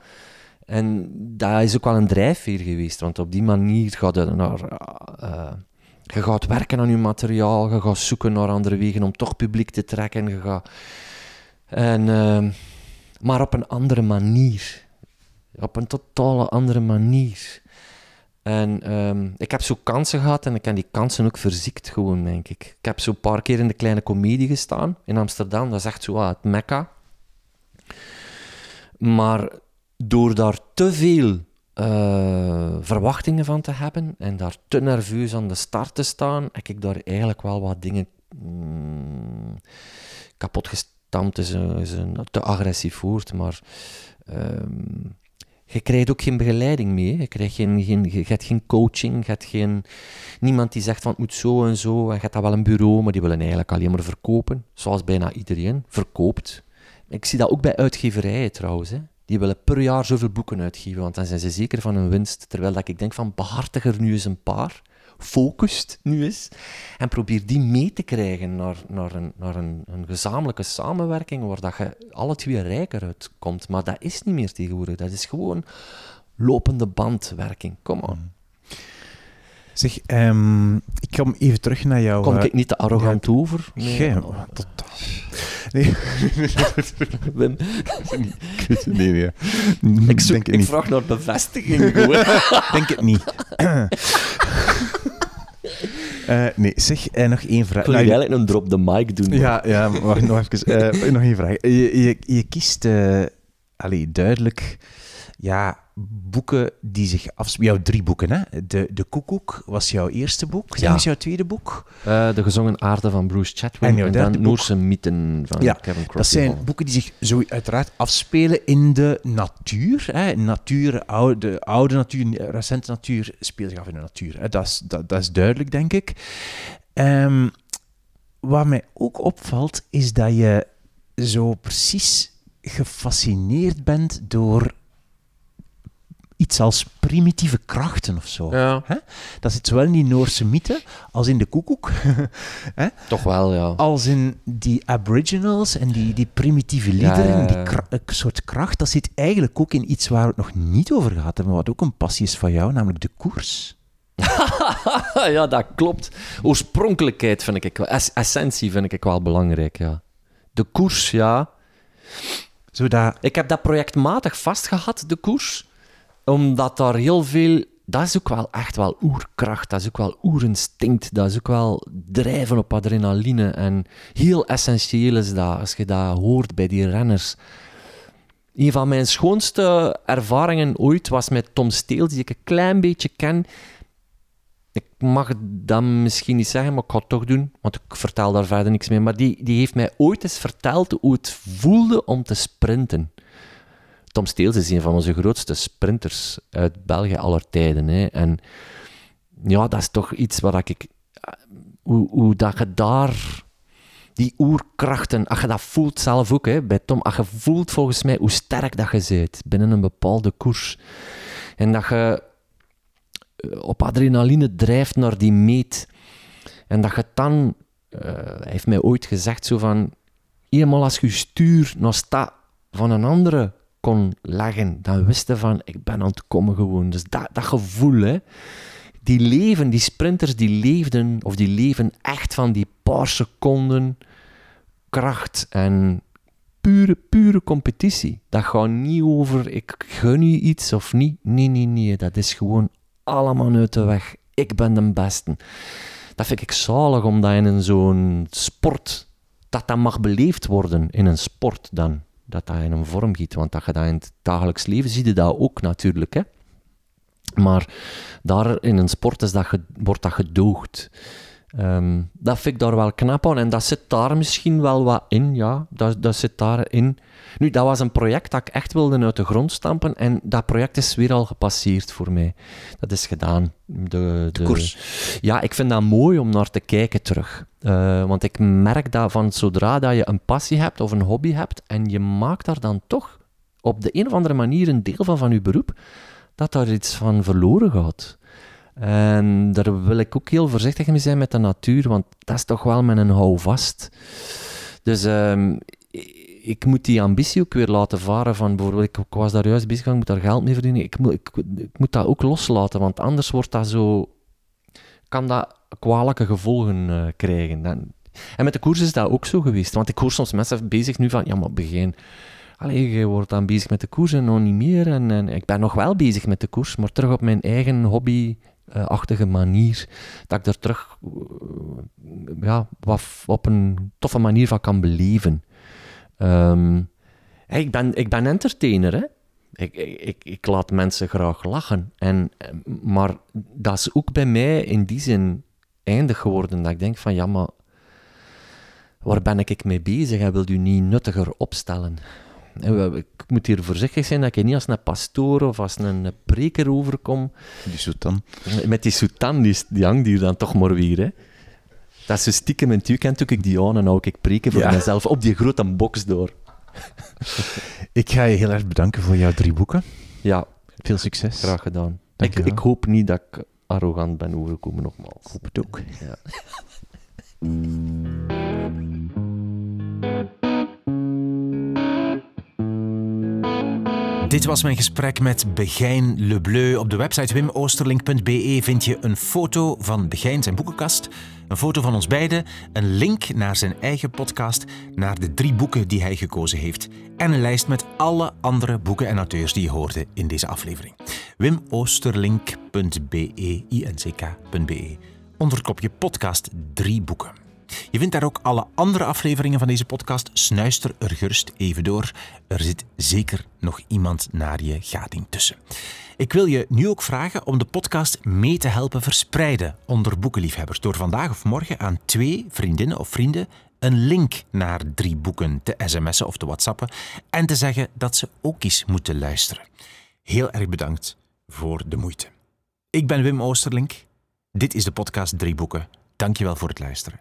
En dat is ook wel een drijfveer geweest, want op die manier gaat naar... Uh, je gaat werken aan je materiaal, je gaat zoeken naar andere wegen om toch publiek te trekken. Je gaat, en, uh, maar op een andere manier. Op een totale andere manier. En um, ik heb zo kansen gehad en ik heb die kansen ook verziekt gewoon, denk ik. Ik heb zo een paar keer in de kleine comedie gestaan in Amsterdam. Dat is echt zo ah, het mekka. Maar door daar te veel uh, verwachtingen van te hebben en daar te nerveus aan de start te staan, heb ik daar eigenlijk wel wat dingen mm, kapot gestampt. Is een, is een te agressief woord, maar... Um, je krijgt ook geen begeleiding mee. Je, krijgt geen, geen, je hebt geen coaching, je geen, niemand die zegt van het moet zo en zo. Je hebt dat wel een bureau, maar die willen eigenlijk alleen maar verkopen. Zoals bijna iedereen verkoopt. Ik zie dat ook bij uitgeverijen trouwens. Hè. Die willen per jaar zoveel boeken uitgeven, want dan zijn ze zeker van hun winst. Terwijl dat ik denk van behartig er nu eens een paar focust nu is. En probeer die mee te krijgen naar, naar, een, naar een, een gezamenlijke samenwerking waar dat je alle twee rijker uitkomt. Maar dat is niet meer tegenwoordig. Dat is gewoon lopende bandwerking. Kom on. Mm. Zeg, um, ik kom even terug naar jou. Kom ik eh, niet te arrogant over? Nee, totaal. Nee. Wim. Nee, nee. Ik, zoek, ik vraag naar bevestiging. denk het niet. Uh, nee, zeg, uh, nog één vraag. Ik wil nou, eigenlijk een drop the mic doen. Ja, ja wacht nog even. Uh, nog één vraag. Je, je, je kiest allee, duidelijk ja, boeken die zich afspelen. Jouw drie boeken, hè? De, de Koekoek was jouw eerste boek. Ja. eens jouw tweede boek. Eh, de gezongen aarde van Bruce Chatwin En en, dan boek? Noorse mythen van Ja, Kevin Crosby Dat zijn boeken die zich zo uiteraard afspelen in de natuur. Hè. Natuur, oude, oude natuur, recente natuur speelt zich af in de natuur. Hè. Dat, is, dat, dat is duidelijk, denk ik. Ehm, wat mij ook opvalt, is dat je zo precies gefascineerd bent door iets als primitieve krachten of zo. Ja, Dat zit zowel in die Noorse mythe als in de koekoek. toch wel, ja. als in die aboriginals en die, die primitieve liederen, ja, ja. die kra- een soort kracht, dat zit eigenlijk ook in iets waar we het nog niet over gehad hebben, wat ook een passie is van jou, namelijk de koers. ja, dat klopt. Oorspronkelijkheid vind ik wel, es- essentie vind ik wel belangrijk, ja. De koers, ja. Zodat, Ik heb dat projectmatig vastgehad, de koers, omdat daar heel veel... Dat is ook wel echt wel oerkracht, dat is ook wel oerinstinct, dat is ook wel drijven op adrenaline. En heel essentieel is dat, als je dat hoort bij die renners. Een van mijn schoonste ervaringen ooit was met Tom Steels, die ik een klein beetje ken. Ik mag dat misschien niet zeggen, maar ik ga het toch doen, want ik vertel daar verder niks mee. Maar die, die heeft mij ooit eens verteld hoe het voelde om te sprinten. Tom Steels is een van onze grootste sprinters uit België aller tijden. Hè. En ja, dat is toch iets waar ik... Hoe, hoe dat je daar... Die oerkrachten, als je dat voelt zelf ook, hè, bij Tom, als je voelt volgens mij hoe sterk dat je bent binnen een bepaalde koers. En dat je eh, op adrenaline drijft naar die meet. En dat je dan, eh, hij heeft mij ooit gezegd, zo van, eenmaal als je je stuur naast dat van een andere kon leggen, dan wist je van, ik ben aan het komen gewoon. Dus dat, dat gevoel, hè, die leven, die sprinters, die leefden, of die leven echt van die paar seconden kracht en pure, pure competitie. Dat gaat niet over, ik gun je iets of niet. Nee, nee, nee, dat is gewoon allemaal uit de weg. Ik ben de beste. Dat vind ik zalig, omdat in zo'n sport, dat dat mag beleefd worden in een sport dan. Dat dat in een vorm giet. Want dat je in het dagelijks leven zie je dat ook natuurlijk. Hè? Maar daar in een sport is dat wordt dat gedoogd. Ehm, dat vind ik daar wel knap aan. En dat zit daar misschien wel wat in, ja. Dat, dat zit daarin. Nu, dat was een project dat ik echt wilde uit de grond stampen. En dat project is weer al gepasseerd voor mij. Dat is gedaan. De, de, koers. Ja, ik vind dat mooi om naar te kijken terug. Eh, want ik merk dat van zodra dat je een passie hebt of een hobby hebt en je maakt daar dan toch op de een of andere manier een deel van van je beroep, dat daar iets van verloren gaat. En daar wil ik ook heel voorzichtig mee zijn met de natuur, want dat is toch wel mijn houvast. Dus ehm, ik- moet die ambitie ook weer laten varen van bijvoorbeeld, ik, ik was daar juist bezig, ik moet daar geld mee verdienen. Ik moet, ik, moet dat ook loslaten, want anders wordt dat zo, kan dat kwalijke gevolgen eh, krijgen. Dan- en met de koers is dat ook zo geweest, want ik hoor soms mensen bezig nu van, ja maar begin, Allee, je wordt dan bezig met de koers en nog niet meer. En, en ik ben nog wel bezig met de koers, maar terug op mijn eigen hobby-achtige manier. Dat ik er terug eh, ja, op een toffe manier van kan beleven. Ehm, hey, ik, ben, ik ben entertainer, hè. Ik, ik, ik, ik laat mensen graag lachen. En, eh, maar dat is ook bij mij in die zin eindig geworden. Dat ik denk van, ja, maar waar ben ik mee bezig? En wil u niet nuttiger opstellen? Ik moet hier voorzichtig zijn dat ik niet als een pastoor of als een preker overkom. Die zoet dan. Met die soutan, die, die hangt hier dan toch maar weer. Hè. Dat is zo stiekem in het weekend doe ik die aan en hou ik preken voor Ja. mezelf op die grote box door. Ik ga je heel erg bedanken voor jouw drie boeken. Ja, Veel succes. graag gedaan. Ik, ik hoop niet dat ik arrogant ben overgekomen, nogmaals. Ik hoop het ook. Ja. Dit was mijn gesprek met Begijn Le Bleu. Op de website wimoosterlink.be vind je een foto van Begijn zijn boekenkast, een foto van ons beiden, een link naar zijn eigen podcast, naar de drie boeken die hij gekozen heeft en een lijst met alle andere boeken en auteurs die je hoorde in deze aflevering. wimoosterlink.be, i-n-c-k.be, onder het kopje podcast drie boeken. Je vindt daar ook alle andere afleveringen van deze podcast. Snuister er gerust even door. Er zit zeker nog iemand naar je gading tussen. Ik wil je nu ook vragen om de podcast mee te helpen verspreiden onder boekenliefhebbers. Door vandaag of morgen aan twee vriendinnen of vrienden een link naar drie boeken te sms'en of te whatsappen en te zeggen dat ze ook eens moeten luisteren. Heel erg bedankt voor de moeite. Ik ben Wim Oosterlink. Dit is de podcast Drie Boeken. Dankjewel voor het luisteren